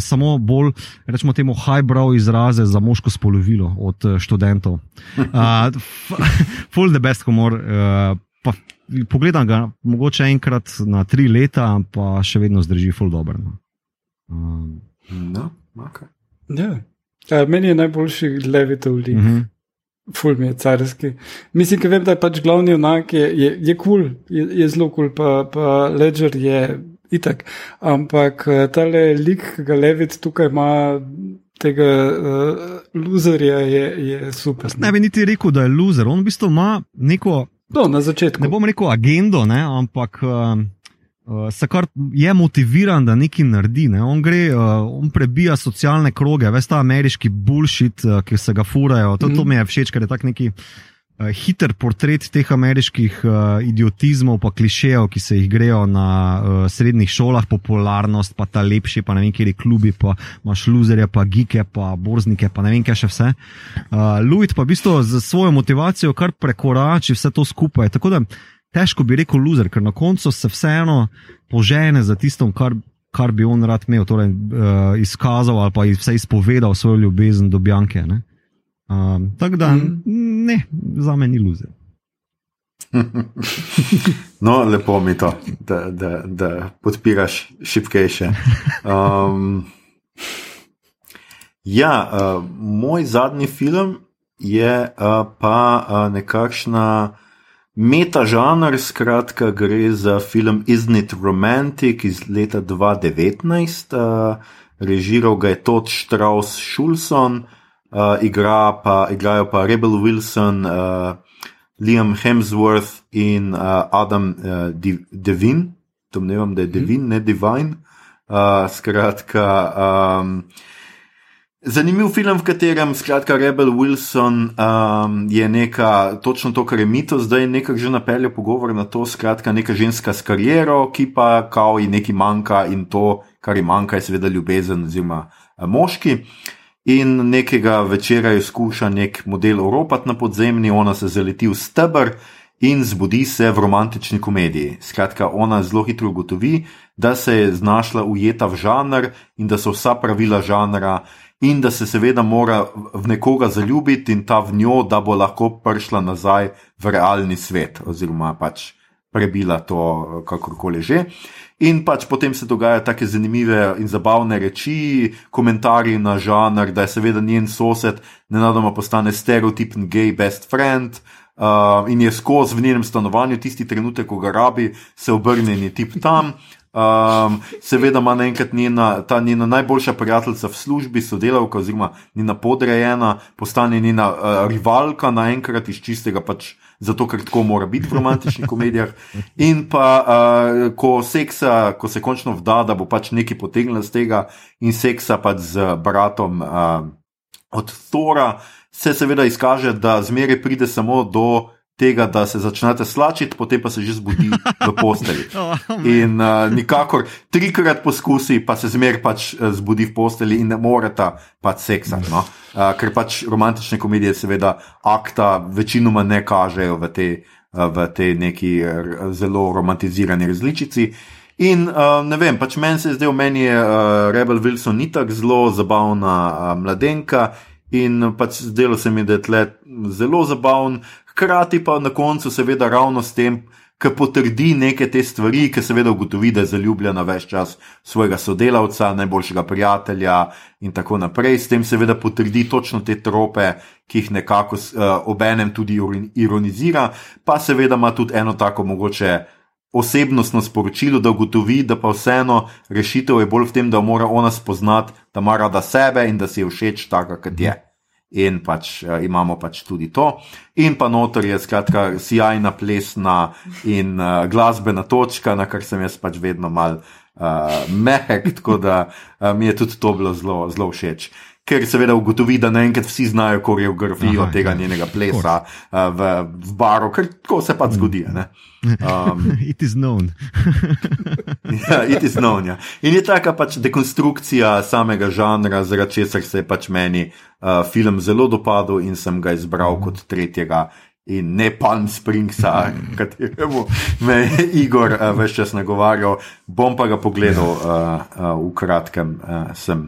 samo bolj, rečemo temu, highbrow izraze za moško spolovilo od uh, študentov. Uh, full the best humor. Uh, pa, pogledam ga mogoče enkrat na tri leta, pa še vedno zdrži full dobro. No. Um, no, okay. ja. uh, meni je najboljši levitev lik. Uh -huh. Ful mi je carski. Mislim, vem, da je pač glavni onak, je, je, je cool, je, je zelo kul, cool, pa, pa Ledger je itak. Ampak eh, tale lik, ki ga Levit tukaj ima, tega uh, loserja, je, je super. Ne bi niti rekel, da je loser. On v bistvu ima neko. No, na začetku. Ne bom rekel agendo, ne, ampak. Uh, uh, se kar je motiviran, da nekaj naredi. Ne? On gre, uh, on prebija socialne kroge, veš ta ameriški bullshit, uh, ki se ga furajo. To, mm. to mhm. mi je všeč, ker je tak neki. Uh, hiter portret teh ameriških uh, idiotizmov, pa klišejev, ki se jih grejo na uh, srednjih šolah, popularnost, pa ta lepši, pa ne vem, kje je klubi, pa imaš luzerje, pa gike, pa borznike, pa ne vem, kaj še vse. Uh, Louis pa v bistvu z svojo motivacijo kar prekorači vse to skupaj. Tako da težko bi rekel loser, ker na koncu se vseeno požene za tistom, kar, kar bi on rad imel, torej uh, izkazal ali pa vse izpovedal svojo ljubezen do Bjanke. Um, Tako da, mm. ne, za me ni loser. no, lepo mi to, da, da, da podpiraš šipkejše. Um, ja, uh, moj zadnji film je uh, pa uh, nekakšna metažanr, skratka, gre za film Isn't It Romantic iz leta 2019, uh, režiral ga je Todd Strauss Schulson, uh, igra pa, igrajo pa Rebel Wilson, uh, Liam Hemsworth in uh, Adam uh, Devin, domnevam, da je Devin, ne Divine. Uh, skratka, um, Zanimiv film, v katerem skratka Rebel Wilson um, je neka, točno to, kar je mito, zdaj nekako že napeljal pogovor na to, skratka neka ženska s kariero, ki pa kao ji nekaj manjka in to, kar ji manjka, je seveda ljubezen oziroma eh, moški. In nekega večera jo skuša nek model oropati na podzemni, ona se zaleti v stebr in zbudi se v romantični komediji. Skratka, ona zelo hitro ugotovi, da se je znašla ujeta v žanr in da so vsa pravila žanra in da se seveda mora v nekoga zaljubiti in ta v njo, da bo lahko prišla nazaj v realni svet, oziroma pač prebila to, kakorkoli že. In pač potem se dogajajo tako zanimive in zabavne reči, komentarji na žanr, da je seveda njen sosed nenadoma postane stereotipen gay best friend. Uh, in je skozi v njenem stanovanju, tisti trenutek, ko ga rabi, se obrne in je tip tam. Um, seveda ima naenkrat njena, ta njena najboljša prijateljica v službi, sodelavka, oziroma njena podrejena, postane njena uh, rivalka naenkrat iz čistega, pač zato, ker tako mora biti v romantičnih komedijah. In pa, uh, ko, seksa, ko se končno vda, da bo pač nekaj potegnila z tega, in seksa pač z bratom uh, od Thora, se seveda izkaže, da zmeraj pride samo do tega, da se začnete slačiti, potem pa se že zbudi v posteli. Oh, in uh, nikakor trikrat poskusi, pa se zmer pač uh, zbudi v posteli in ne morete pač seksati. No? Uh, ker pač romantične komedije, seveda, akta večinoma ne kažejo v tej, uh, v tej neki zelo romantizirani različici. In uh, ne vem, pač meni se je zdel, meni je uh, Rebel Wilson ni tako zelo zabavna uh, mladenka. In pač zdelo se mi, da je tle zelo zabaven, hkrati pa na koncu, seveda, ravno s tem ki potrdi neke te stvari, ki seveda ugotovi, da je zaljubljena več čas svojega sodelavca, najboljšega prijatelja in tako naprej. S tem seveda potrdi točno te trope, ki jih nekako uh, obenem tudi ironizira, pa seveda ima tudi eno tako mogoče. Osebnostno sporočilo, da ugotovi, da pa vseeno rešitev je bolj v tem, da mora ona spoznati, da ima rada sebe in da si je všeč taka, kot je in pač uh, imamo pač tudi to. In pa notor je skratka sjajna plesna in uh, glasbena točka, na kar sem jaz pač vedno mal uh, mehek, tako da uh, mi je tudi to bilo zelo, všeč. Ker seveda ugotovi, da naenkrat vsi znajo koreografijo Aha, tega ja, njenega plesa uh, v, v baru, ker tako se pač zgodi. Um, it is known. ja, it is known. Ja. In je taka pač dekonstrukcija samega žanra, zaradi česar se je pač meni uh, film zelo dopadel in sem ga izbral mm. kot tretjega. In ne Palm Springsa, kateremu me je Igor uh, več čas nagovarjal, bom pa ga pogledal uh, uh, v kratkem, uh, sem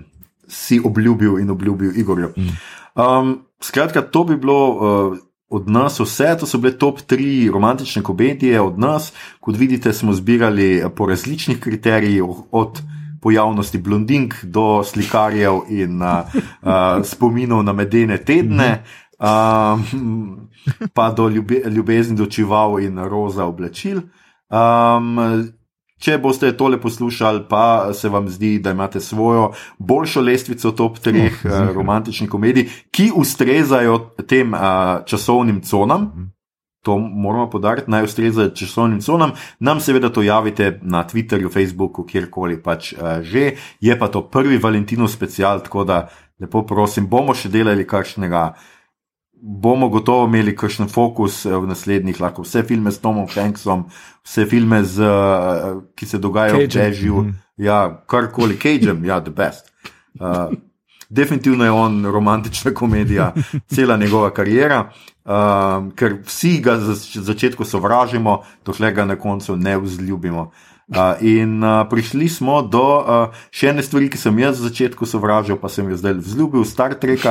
si obljubil in obljubil Igorju. Um, skratka, to bi bilo uh, od nas vse, to so bile top tri romantične komedije od nas. Kot vidite, smo zbirali po različnih kriterijih, od pojavnosti blondink do slikarjev in uh, uh, spominov na medene tedne, uh, pa do ljube, ljubezni do čival in roza oblačil. Um, Če boste tole poslušali, pa se vam zdi, da imate svojo boljšo lestvico top 3 uh, romantičnih komedij, ki ustrezajo tem uh, časovnim conam, mhm to moramo podariti, naj ustreza časovnim conam. Nam seveda to javite na Twitterju, Facebooku, kjerkoli pač uh, že. Je pa to prvi Valentinov special, tako da lepo prosim, bomo še delali kakšnega. Bomo gotovo imeli kakšen fokus eh, v naslednjih, lahko vse filme s Tomom Hanksom, vse filme, z, uh, ki se dogajajo v Dežju, mm ja, karkoli, Cageem, ja, the best. Uh, definitivno je on romantična komedija, cela njegova karijera, um, ker vsi ga za začetku sovražimo, dokler ga na koncu ne vzljubimo. Uh, in uh, prišli smo do uh, še ene stvari, ki sem jaz za začetku sovražil, pa sem jo zdaj vzljubil, Star Trek.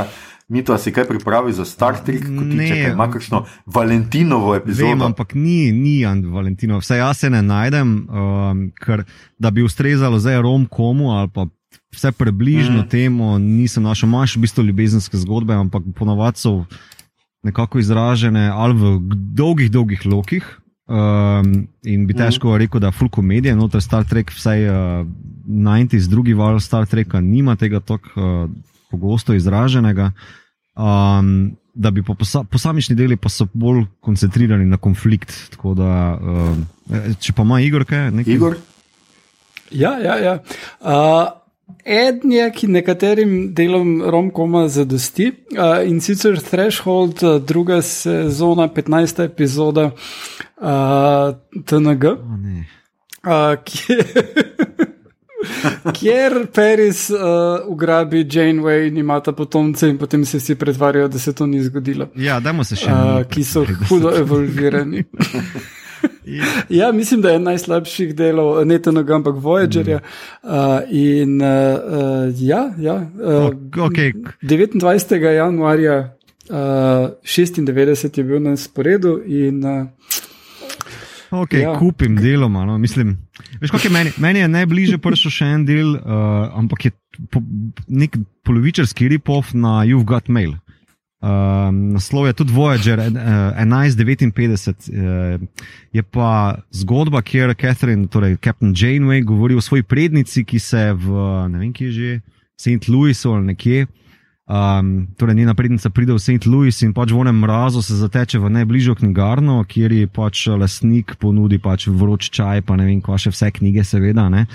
Mi to si kaj pripravi za Star Trek, kot ti če imaš kakšno Valentinovo epizodo. Vem, ampak ni, ni Valentinovo, vse jaz se ne najdem, um, ker da bi ustrezalo zdaj Rom komu ali pa vse približno mm. temu, nisem našel, imaš v bistvu ljubezenske zgodbe, ampak ponovadi so nekako izražene ali v dolgih, dolgih lokih. Um, in bi mhm. težko mm. rekel, da je full komedija, noter Star Trek, vsaj uh, 90s, drugi val Star Treka, nima tega tako uh, pogosto izraženega. Um, da bi po posa, posamični deli pa so bolj koncentrirani na konflikt. Da, uh, če pa ima Igor kaj? Nekaj? Igor? Ja, ja, ja. Uh, Eden je, ki nekaterim delom romkoma zadosti uh, in sicer Threshold, uh, druga sezona, 15. epizoda uh, TNG, uh, kjer Paris uh, ugrabi Janeway in ima ta potomce in potem se vsi pretvarjajo, da se to ni zgodilo. Ja, dajmo se še. Uh, ki so hudo evolvirani. ja, mislim, da je najslabših delov, ne to noga, ampak Voyagerja. Mm. Uh, in uh, ja, ja uh, okay. 29. januarja uh, 96 je bil na sporedu. In, uh, Ok, ja. kupim deloma. No. Mislim, veš, je meni, meni je najbližje prišel še en del, uh, ampak je po, nek polovičarski ripov na You've Got Mail. Um, naslov je tudi Voyager 1159, uh, je pa zgodba, kjer Catherine, torej Captain Janeway, govori o svoji prednici, ki se v ne vem, kje že, St. Louisu ali nekje, Um, torej, njena prednica pride v St. Louis in pač v enem mrazu se zateče v najbližjo knjigarno, kjer ji pač lasnik ponudi pač vroč čaj, pa ne vem, kva še vse knjige, seveda. Ne.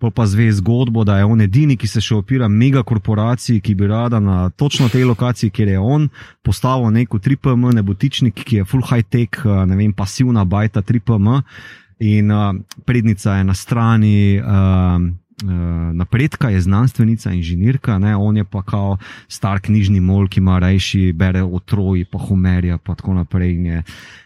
Pa pa zve zgodbo, da je on edini, ki se še opira megakorporaciji, ki bi rada na točno tej lokaciji, kjer je on, postavil neko 3PM, nebotičnik, ki je full high tech, ne vem, pasivna bajta 3PM. In uh, prednica je na strani. Uh, napredka, je znanstvenica, inženirka, ne? on je pa kao star knjižni mol, ki ima rajši, bere o Troji, pa Homerja, pa tako naprej. Je.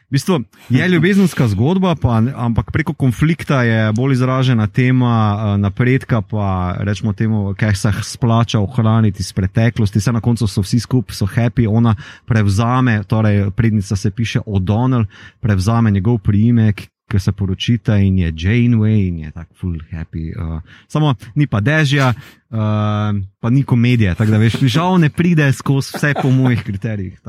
V bistvu je ljubezenska zgodba, pa, ampak preko konflikta je bolj izražena tema uh, napredka, pa rečemo temu, kaj se splača ohraniti iz preteklosti. Vse na koncu so vsi skupaj, so happy, ona prevzame, torej prednica se piše O'Donnell, prevzame njegov priimek, ki se poročite in je Janeway in je tako full happy. Uh, samo ni pa dežja, uh, pa ni komedije, tako da veš, žal ne pride skozi vse po mojih kriterijih.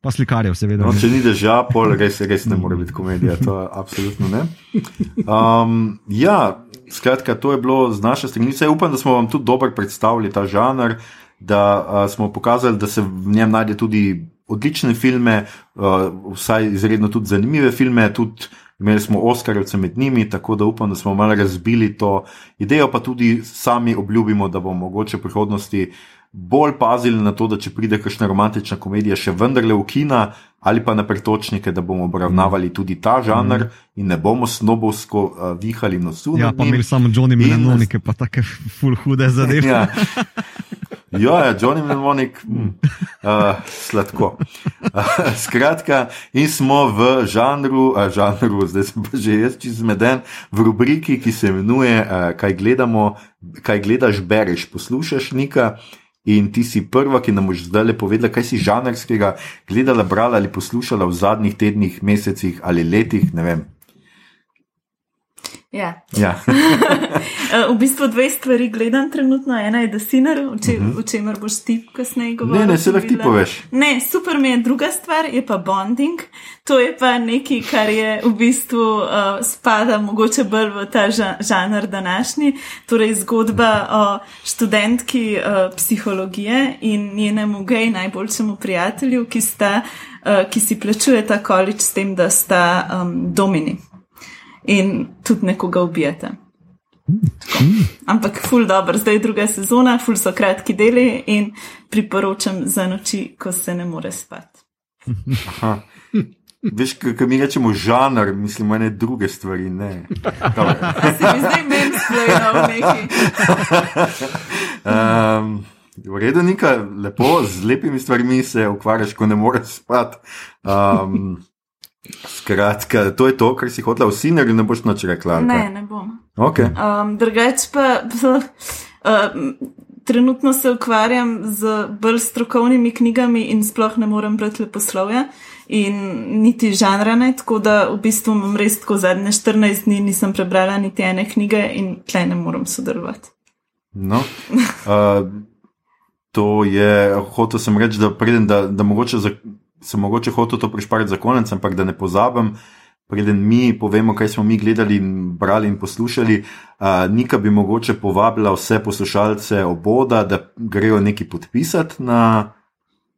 Pa slikarjev, seveda. No, če ni dežja, pol res, res ne more biti komedija, to je absolutno ne. Um, ja, skratka, to je bilo z naše strani. Upam, da smo vam tudi dobro predstavili ta žanr, da uh, smo pokazali, da se v njem najde tudi odlične filme, uh, vsaj izredno tudi zanimive filme, tudi imeli smo Oscarjevce med njimi, tako da upam, da smo malo razbili to idejo, pa tudi sami obljubimo, da bomo mogoče v prihodnosti bolj pazili na to, da če pride kakšna romantična komedija, še vendarle v kina ali pa na pretočnike, da bomo obravnavali tudi ta žanr mm. in ne bomo snobovsko uh, vihali nosu. Ja, pa imeli samo Johnny Milanonike, pa take full hude zadeve. ja. Ja, ja, Johnny Mnemonik, mm, uh, sladko. Uh, skratka, in smo v žanru, uh, žanru, zdaj sem pa že jaz čez zmeden, v rubriki, ki se imenuje uh, Kaj gledamo, kaj gledaš, bereš, poslušaš nekaj. In ti si prva, ki nam boš zdaj le povedala, kaj si žanrskega gledala, brala ali poslušala v zadnjih tednih, mesecih ali letih, ne vem. Ja. Ja. v bistvu dve stvari gledam trenutno. Ena je Desinar, o, če, uh -huh. o čemer boš ti kasneje govoril. Ne, ne, se lahko ti poveš. Ne, super mi je. Druga stvar je pa bonding. To je pa nekaj, kar je v bistvu uh, spada mogoče bolj v ta žanr današnji. Torej zgodba o študentki uh, psihologije in njenemu gej najboljšemu prijatelju, ki, sta, uh, ki si plačuje ta količ s tem, da sta um, domini in tudi nekoga ubijete. Ampak, ful dobro, zdaj je druga sezona, ful so kratki deli in priporočam za noči, ko se ne more spati. Veš, kaj mi rečemo žanr, mislim, ene druge stvari. Ne, se mi zdaj meni splejno neki. Um, v redu, nekaj lepo, z lepimi stvarmi se ukvarjaš, ko ne moreš spati. Um, Skratka, to je to, kar si hotela vsi, ali ne boš noč rekla? Ne, ne bom. Okay. Um, Drugač pa. Uh, Trenutno se ukvarjam z bolj strokovnimi knjigami in sploh ne morem brati leposlovja in niti žanra ne, tako da v bistvu imam res tako zadnje 14 dni nisem prebrala niti ene knjige in tle ne morem sodelovati. No, uh, to je, hotel sem reči, da pridem, da, da mogoče za sem mogoče hotel to prišpariti za konec, ampak da ne pozabim, preden mi povemo, kaj smo mi gledali, brali in poslušali. Uh, Nika bi mogoče povabila vse poslušalce oboda, da grejo nekaj podpisati na.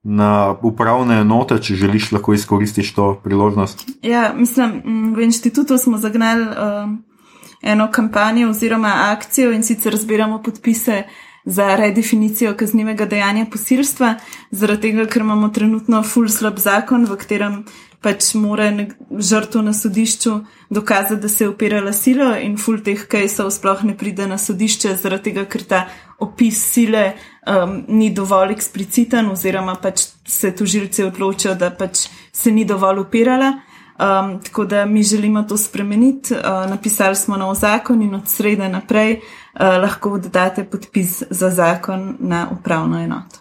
Na upravne enote, če želiš, lahko izkoristiš to priložnost. Ja, mislim, v inštitutu smo zagnali uh, eno kampanjo oziroma akcijo in sicer zbiramo podpise uh, za redefinicijo kaznivega dejanja posilstva, zaradi tega, ker imamo trenutno full slab zakon, v katerem pač mora žrtev na sodišču dokazati, da se je opirala silo in full teh kajsov sploh ne pride na sodišče, zaradi tega, ker ta opis sile um, ni dovolj ekspliciten oziroma pač se tužilci odločijo, da pač se ni dovolj opirala. Um, tako da mi želimo to spremeniti. Uh, napisali smo nov zakon in od srede naprej uh, lahko dodate podpis za zakon na upravno enoto.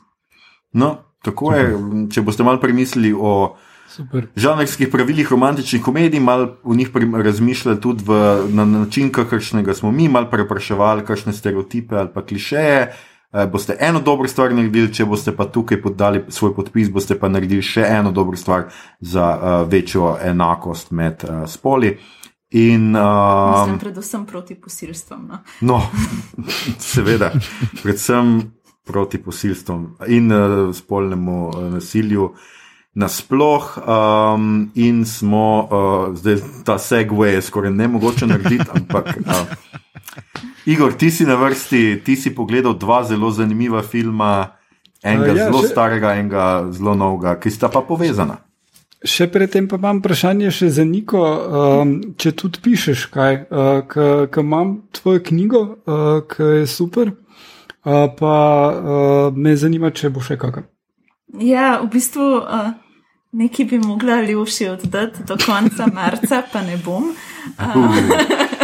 No, tako je. Če boste malo premislili o žanrskih pravilih romantičnih komedij, malo v njih razmišljali tudi v, na način, kakršnega smo mi, malo prepraševali, kakšne stereotipe ali pa klišeje. Uh, boste eno dobro stvar naredili, če boste pa tukaj podali svoj podpis, boste pa naredili še eno dobro stvar za uh, večjo enakost med uh, spoli. In, uh, Mislim, predvsem proti posilstvom. No, no seveda, predvsem proti posilstvom in uh, spolnemu uh, nasilju. Nasploh, um, in smo, uh, zdaj ta segway je skoraj ne mogoče narediti, ampak, uh, Igor, ti si na vrsti, ti si pogledal dva zelo zanimiva filma, enega uh, ja, zelo še... starega, enega zelo novega, ki sta pa povezana. Še predtem pa imam vprašanje še za Niko, um, če tudi pišeš kaj, uh, ker imam tvojo knjigo, uh, ki je super, uh, pa uh, me zanima, če bo še kakšen. Ja, v bistvu uh, nekaj bi mogla Ljuši oddati do konca marca, pa ne bom. Uh.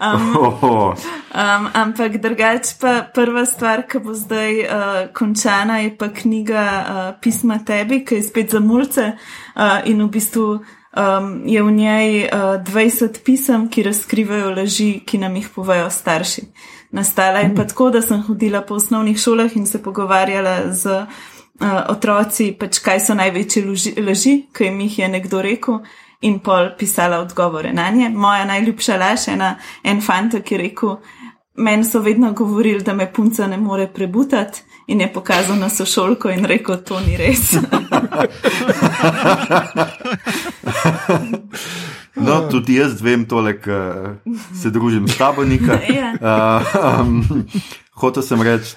Um, um, ampak drugač pa prva stvar, ki bo zdaj uh, končana, je pa knjiga uh, Pisma tebi, ki je spet za mulce uh, in v bistvu um, je v njej uh, 20 pisem, ki razkrivajo laži, ki nam jih povejo starši. Nastala je pa tako, da sem hodila po osnovnih šolah in se pogovarjala z uh, otroci, pač kaj so največje laži, laži ki jim jih je nekdo rekel. In pol pisala odgovore na nje. Moja najljubša laž je en fant, ki je rekel: Meni so vedno govorili, da me punca ne more prebutati, in je pokazal na sošolko in rekel: To ni res. No, tudi jaz vem tole, ker se družim s tabo nekaj. Uh, um, Hotel sem reči,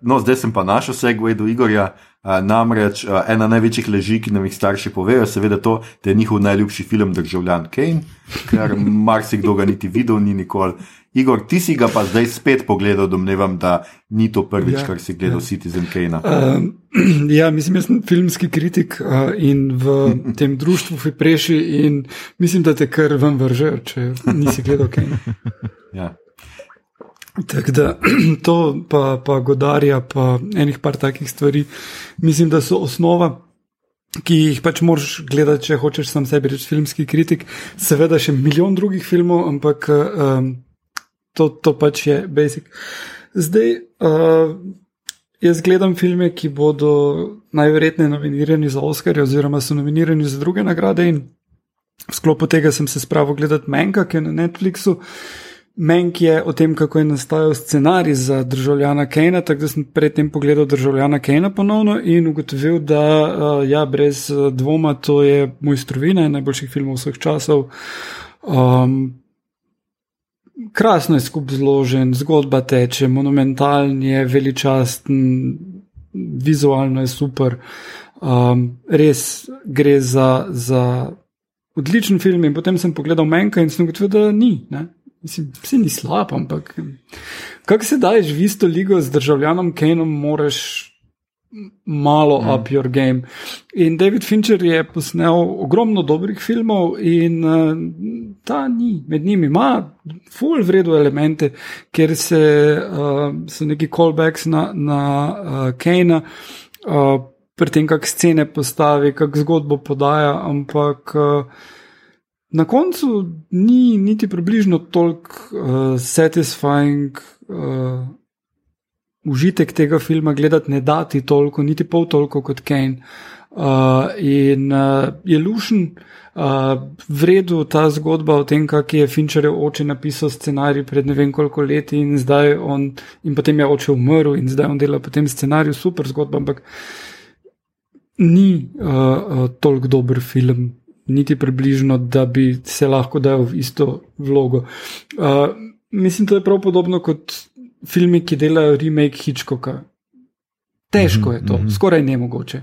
no, zdaj sem pa našel segway do Igorja. Uh, namreč uh, ena največjih leži, ki nam jih starši povejo, seveda to, da je njihov najljubši film Državljan Kane, ker marsikdo ga niti videl, ni nikoli. Igor, ti si ga pa zdaj spet pogledal, domnevam, da ni to prvič, ja, kar si gledal ja. Citizen Kane. Uh, ja, mislim, jaz sem filmski kritik uh, in v tem društvu Fipreši in mislim, da te kar vam vrže, če nisi gledal Kane. Ja. Tako da to, pa, pa Godarja, pa enih par takih stvari, mislim, da so osnova, ki jih pač moraš gledati, če hočeš sam sebi reči filmski kritik. Seveda še milijon drugih filmov, ampak um, to, to pač je basic. Zdaj, uh, jaz gledam filme, ki bodo najverjetneje nominirani za Oscar, oziroma so nominirani za druge nagrade, in v sklopu tega sem se spravil gledati Menka, ki je na Netflixu. Menk je o tem, kako je nastajal scenarij za državljana Kejna, tako da sem predtem pogledal državljana Kejna ponovno in ugotovil, da uh, ja, brez dvoma to je moj strovina, najboljših filmov vseh časov. Um, krasno je skup zložen, zgodba teče, monumentalni je, veličasten, vizualno je super. Um, res gre za, za odličen film in potem sem pogledal Menka in sem ugotovil, da ni. Ne? Mislim, vse ni slab, ampak kako se daješ v isto ligo z državljanom Kaneom, moraš malo mm. up your game. In David Fincher je posnel ogromno dobrih filmov, in uh, ta ni med njimi, ima full vredno elemente, ker se, uh, so neki callbacks na, na uh, Kane. Uh, Pri tem, kako scene postavi, kako zgodbo podaja, ampak uh, na koncu ni niti približno toliko uh, satisfying uh, užitek tega filma gledati, ne dati toliko, niti pol toliko kot Kane. Uh, in uh, je lušen, uh, vredu ta zgodba o tem, kako je Finčerjev oče napisal scenarij pred ne vem koliko leti in zdaj on, in potem je oče umrl in zdaj on dela po tem scenariju, super zgodba, ampak ni uh, uh, toliko dober film, niti približno, da bi se lahko dal v isto vlogo. Uh, mislim, da je prav podobno kot filmi, ki delajo remake Hitchcocka. Težko je to, mm -hmm. skoraj nemogoče.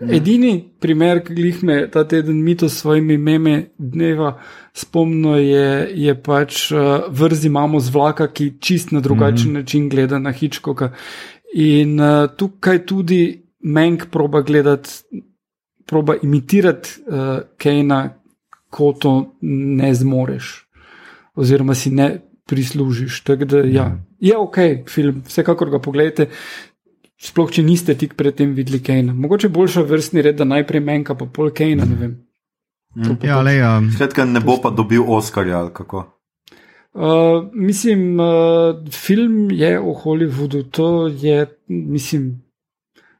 Ja. Edini primer, ki jih me ta teden mito s svojimi meme dneva spomnil, je, je pač uh, vrzi imamo z vlaka, ki čist na drugačen mm -hmm. način gleda na Hitchcocka. In uh, tukaj tudi Menk proba gledati proba imitirati uh, Kejna, ko to ne zmoreš, oziroma si ne prislužiš. Da, ja, mhm. je ok, film, vsekakor ga pogledajte. Sploh, če niste tik predtem videli Kejna. Mogoče boljša vrstni red, da najprej menjka, pa pol Kejna. Mm. Ja, le, ja. Skratka, ne bo pa dobil Oscarja ali kako. Uh, mislim, uh, film je o Hollywoodu, to je, mislim,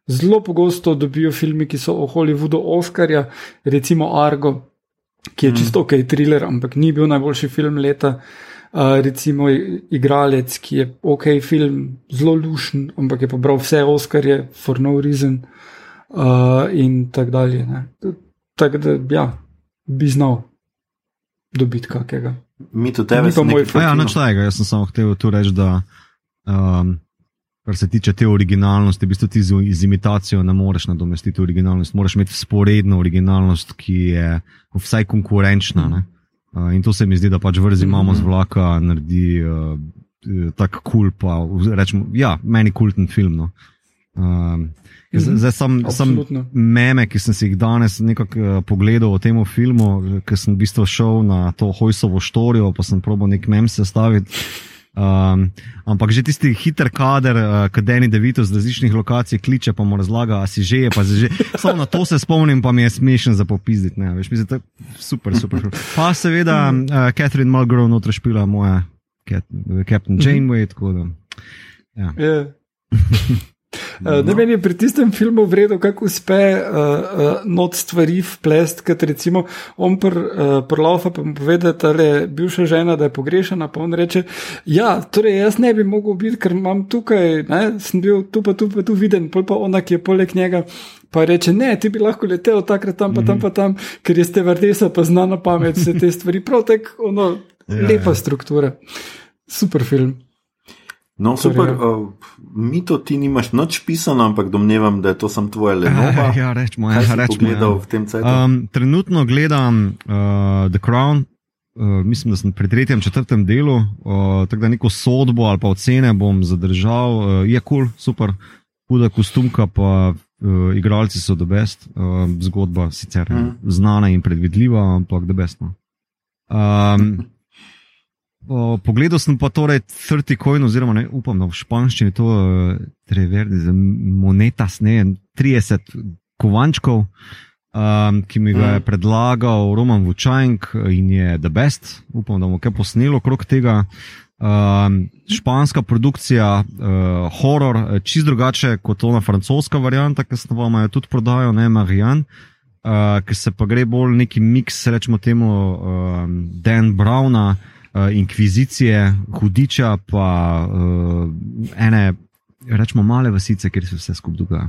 zelo pogosto dobijo filme, ki so o Hollywoodu Oscarja, recimo Argo, ki je mm. čisto ok, thriller, ampak ni bil najboljši film leta. Uh, recimo igralec, ki je ok film, zelo lušen, ampak je pobral vse Oscarje, for no reason, uh, in tako dalje. Tako da, ja, bi znal dobiti kakega. Mi to tebe, pa moj film. Ja, nič tega, jaz sem samo hotel tu reči, da um, kar se tiče te originalnosti, v bistvu ti z, z imitacijo ne moreš nadomestiti originalnost, moraš imeti sporedno originalnost, ki je vsaj konkurenčna. Uh, in to se mi zdi, da pač vrzi imamo z vlaka, naredi uh, tako kul, cool pa rečemo, ja, meni kulten film. No. Uh, zdaj sem, sem meme, ki sem si jih danes nekako uh, pogledal o tem filmu, ker sem v bistvu šel na to Hojsovo štorijo, pa sem probo nek mem sestaviti. Um, ampak že tisti hiter kader, uh, ki Deni Devito z različnih lokacij kliče, pa mu razlaga, a si že je, pa si že. Samo na to se spomnim, pa mi je smešen za popizditi. Ne, veš, mislim, super, super. Pa seveda uh, Catherine Mulgrove notra špila moja, Cat, Captain Janeway, tako da. Ja. Yeah. Uh, ne meni je pri tistem filmu vredno, kako uspe uh, uh, not stvari vplest, kot recimo on pr, uh, prlofa pa mu pove, da je bivša žena, da je pogrešana, pa on reče, ja, torej jaz ne bi mogel biti, ker imam tukaj, ne, sem bil tu pa tu pa tu viden, pol pa ona, ki je poleg njega. Pa reče, ne, ti bi lahko letel takrat tam, pa tam, pa tam, ker je ste vrdesa, pa zna na pamet vse te stvari. Prav tako, ono, ja, lepa ja. struktura. Super film. No, super. Uh, mi to ti nimaš noč pisano, ampak domnevam, da je to sam tvoje le. Ja, rečemo, ja, rečemo. Ja. Um, trenutno gledam uh, The Crown. Uh, mislim, da sem pri tretjem, četrtem delu, uh, tako da neko sodbo ali pa ocene bom zadržal. Uh, je kul, cool, super, huda kostumka, pa uh, igralci so dobest. Uh, zgodba sicer mm. znana in predvidljiva, ampak dobestna. Um, Pogledal sem pa torej 30 coin, oziroma ne, upam, da v španščini to treverdi za monetas, ne 30 kovančkov, um, ki mi ga je predlagal Roman Vučajnk in je the best. Upam, da bomo kaj posneli okrog tega. Um, španska produkcija, uh, horor, čist drugače kot ona francoska varianta, ki se vam jo tudi prodajo, ne Marijan. Uh, ker se pa gre bolj neki miks, rečemo temu, um, Dan Browna, uh, inkvizicije, hudiča, pa uh, ene, rečemo, male vasice, kjer se vse skupaj dogaja.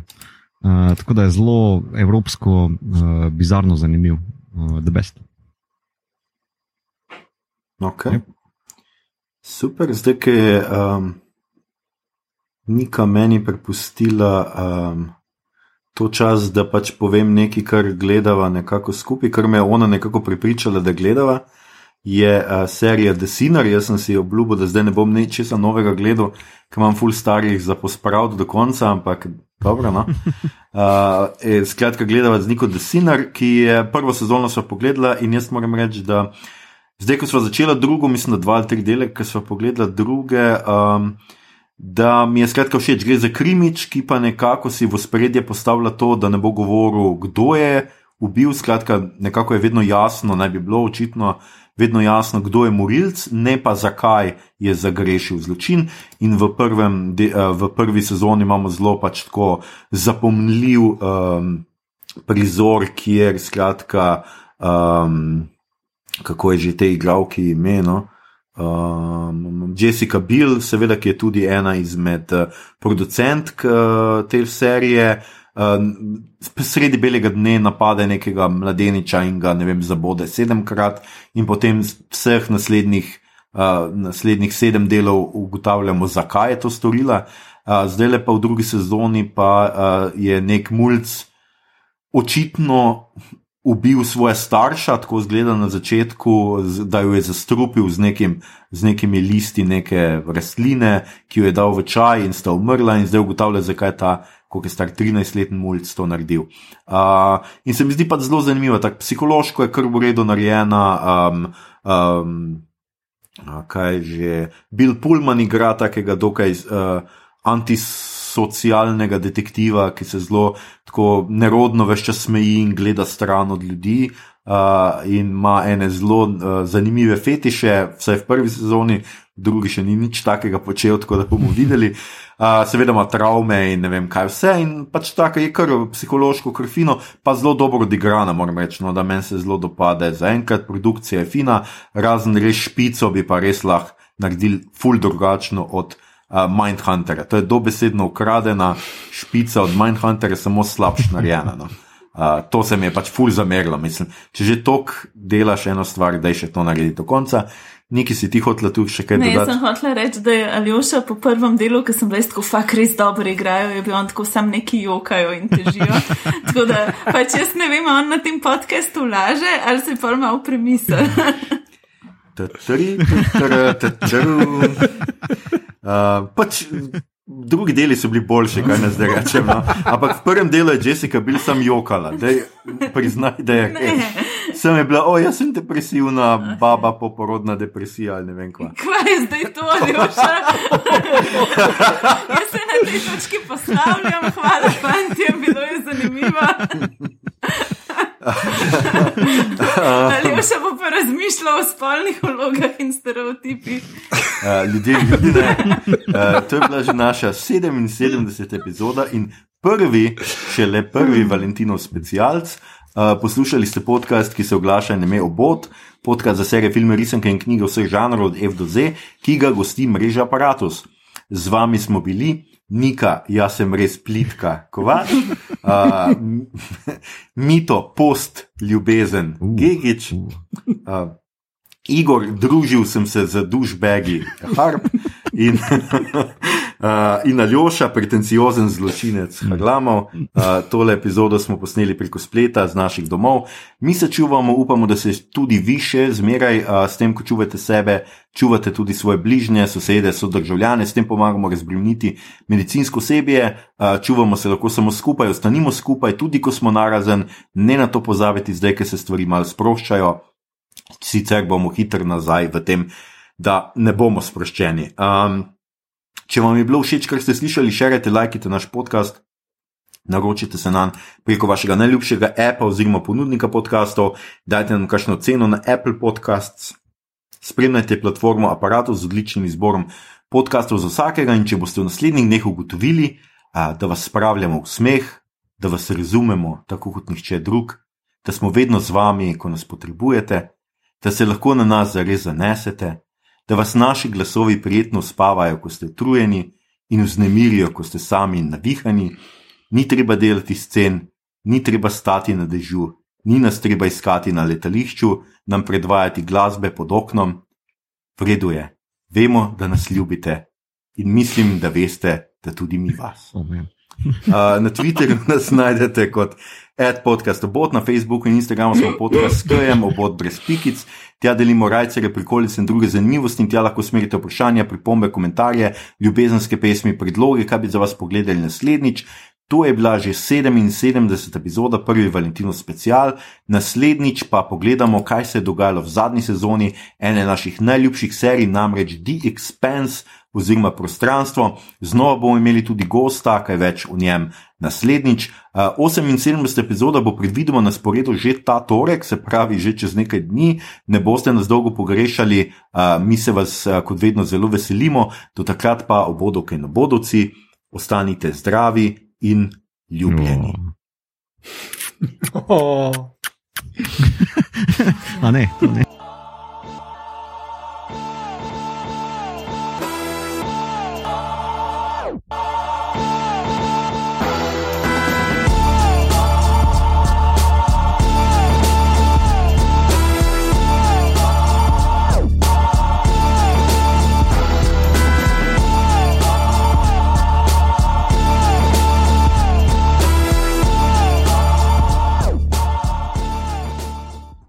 Uh, tako da je zelo evropsko, uh, bizarno zanimiv, uh, the best. Okay. Yep. Super, zdaj je um, Nika meni prepustila um, to čas, da pač povem nekaj, kar gledava nekako skupaj, kar me je ona nekako pripričala, da gledava je uh, serija The Sinner. Jaz sem si obljubil, da zdaj ne bom ničesa novega gledal, ker imam full starih za pospraviti do konca, ampak dobro. No? Uh, skratka, gledava z Niko The Sinner, ki je prvo sezono sva pogledala in jaz moram reči, da zdaj, ko sva začela drugo, mislim, da dva ali tri dele, ki sva pogledala druge. Um, Da mi je skratka všeč, gre za krimič, ki pa nekako si v spredje postavlja to, da ne bo govoril, kdo je ubil. Skratka, nekako je vedno jasno, naj bi bilo očitno, vedno jasno, kdo je morilc, ne pa zakaj je zagrešil zločin. In v, prvem, de, uh, v prvi sezoni imamo zelo pač tako zapomnljiv um, prizor, kjer skratka, um, kako je že te igravki imeno. Um, Jessica Bill, seveda, ki je tudi ena izmed uh, producentk uh, te serije, uh, uh, sredi belega dne napade nekega mladeniča in ga, ne vem, zabode sedemkrat, in potem vseh naslednjih, uh, naslednjih sedem delov ugotavljamo, zakaj je to storila. Uh, zdaj le pa v drugi sezoni pa uh, je nek mulj očitno ubil svoje starša, tako zgleda na začetku, da jo je zastrupil z, nekim, z nekimi listi neke rastline, ki jo je dal v čaj in sta umrla, in zdaj ugotavlja, zakaj je ta, kot je star 13-letni mulj, to naredil. Uh, in se mi zdi pa zelo zanimivo, tako psihološko je kar v redu narejena. Um, um, Kaj že, Bill Pullman igra takega dokaj uh, antisocialnega socialnega detektiva, ki se zelo nerodno več čas smeji in gleda stran od ljudi. Uh, in ima ene zelo uh, zanimive fetiše, vsaj v prvi sezoni, drugi še ni nič takega počel, tako da bomo videli. Uh, seveda ima travme in ne vem kaj vse, in pač tako je kar psihološko, kar fino, pa zelo dobro odigrana, moram reči, no, da meni se zelo dopade. Za enkrat produkcija je fina, razen res špico bi pa res lahko naredili ful drugačno od uh, Mindhunterja. To je dobesedno ukradena špica od Mindhunterja, samo slabš narejena. No. Uh, to se mi je pač ful zamerilo. Mislim, če že tok delaš eno stvar, da je še to narediti do konca. Niki si ti hotela tu še kaj dodati? Ne, sem hotela reči, da je Aljoša po prvem delu, ki sem bil tako fak res dobro igrajo, je bil on tako sam neki jokajo in težijo. tako da pač jaz ne vem, on na tem podkastu laže ali se pa malo premisel. Tatri, tatri, tatri. Uh, pač, drugi deli so bili boljši, kaj ne zdaj rečem. No? Ampak v prvem delu je Jessica bil sam jokala, da je priznaj, da je. Sem je bila, o, jaz sem depresivna, baba poporodna depresija ali ne vem kva. Kaj je zdaj to, Aljoša? jaz se na tej točki poslavljam, hvala, fanti, bilo je zanimivo. Aljoša bo pa razmišljal o spolnih vlogah in stereotipih. Uh, ljudje, ljudi, ne. Uh, to je bila že naša 77. epizoda in prvi, še le prvi Valentinov specialc. Uh, poslušali ste podcast, ki se oglaša in ime Obot, podcast za serije filme, risanke in knjige vseh žanrov od F do Z, ki ga gosti mreža Apparatus. Z vami smo bili, Nika, jaz sem res plitka, kovač, uh, mito, post, ljubezen, uh, Gigič, uh, Igor, družil sem se z dušbegi, harp in, uh, in Aljoša, pretenciozen zločinec, Haglamov. Uh, tole epizodo smo posneli preko spleta z naših domov. Mi se čuvamo, upamo, da se tudi vi še zmeraj uh, s tem, ko čuvate sebe, čuvate tudi svoje bližnje, sosede, sodržavljane, s tem pomagamo razbremeniti medicinsko osebje, uh, čuvamo se lahko samo skupaj, ostanimo skupaj, tudi ko smo narazen, ne na to pozabiti, zdaj, ker se stvari malo sproščajo sicer bomo hitro nazaj v tem, da ne bomo sproščeni. Um, če vam je bilo všeč, kar ste slišali, širite, lajkite naš podcast. Naročite se nam preko vašega najljubšega appa oziroma ponudnika podkastov, dajte nam kakšno ceno na Apple Podcasts, spremljajte platformo aparatov z odličnim izborom podkastov za vsakega in če boste v naslednjih dneh ugotovili, da vas spravljamo v smeh, da vas razumemo tako kot nihče drug, da smo vedno z vami, ko nas potrebujete, da se lahko na nas zares zanesete, da vas naši glasovi prijetno spavajo, ko ste utrujeni in vznemirijo, ko ste sami in navihani, ni treba delati scen, ni treba stati na dežju, ni nas treba iskati na letališču, nam predvajati glasbe pod oknom. Vredu je, vemo, da nas ljubite in mislim, da veste, da tudi mi vas. Man. Uh, na Twitterju nas najdete kot podcast obot, na Facebooku in Instagramu smo podcast skujem, obot brez pikic. Tja delimo rajcere, prikolice in druge zanimivosti in tja lahko smerite vprašanja, pripombe, komentarje, ljubezenske pesmi, predloge, kaj bi za vas pogledali naslednjič. To je bila že 77. epizoda, prvi Valentinov special, naslednjič pa pogledamo, kaj se je dogajalo v zadnji sezoni ene naših najljubših serij, namreč The Expanse oziroma Prostranstvo. Znova bomo imeli tudi gosta, kaj več o njem naslednjič. Uh, 78. epizoda bo predvidoma na sporedu že ta torek, se pravi, že čez nekaj dni. Ne boste nas dolgo pogrešali, mi se vas kot vedno zelo veselimo, do takrat pa obodovke in obodovci, ostanite zdravi in ljubljeni. Oh. A ne, to ne.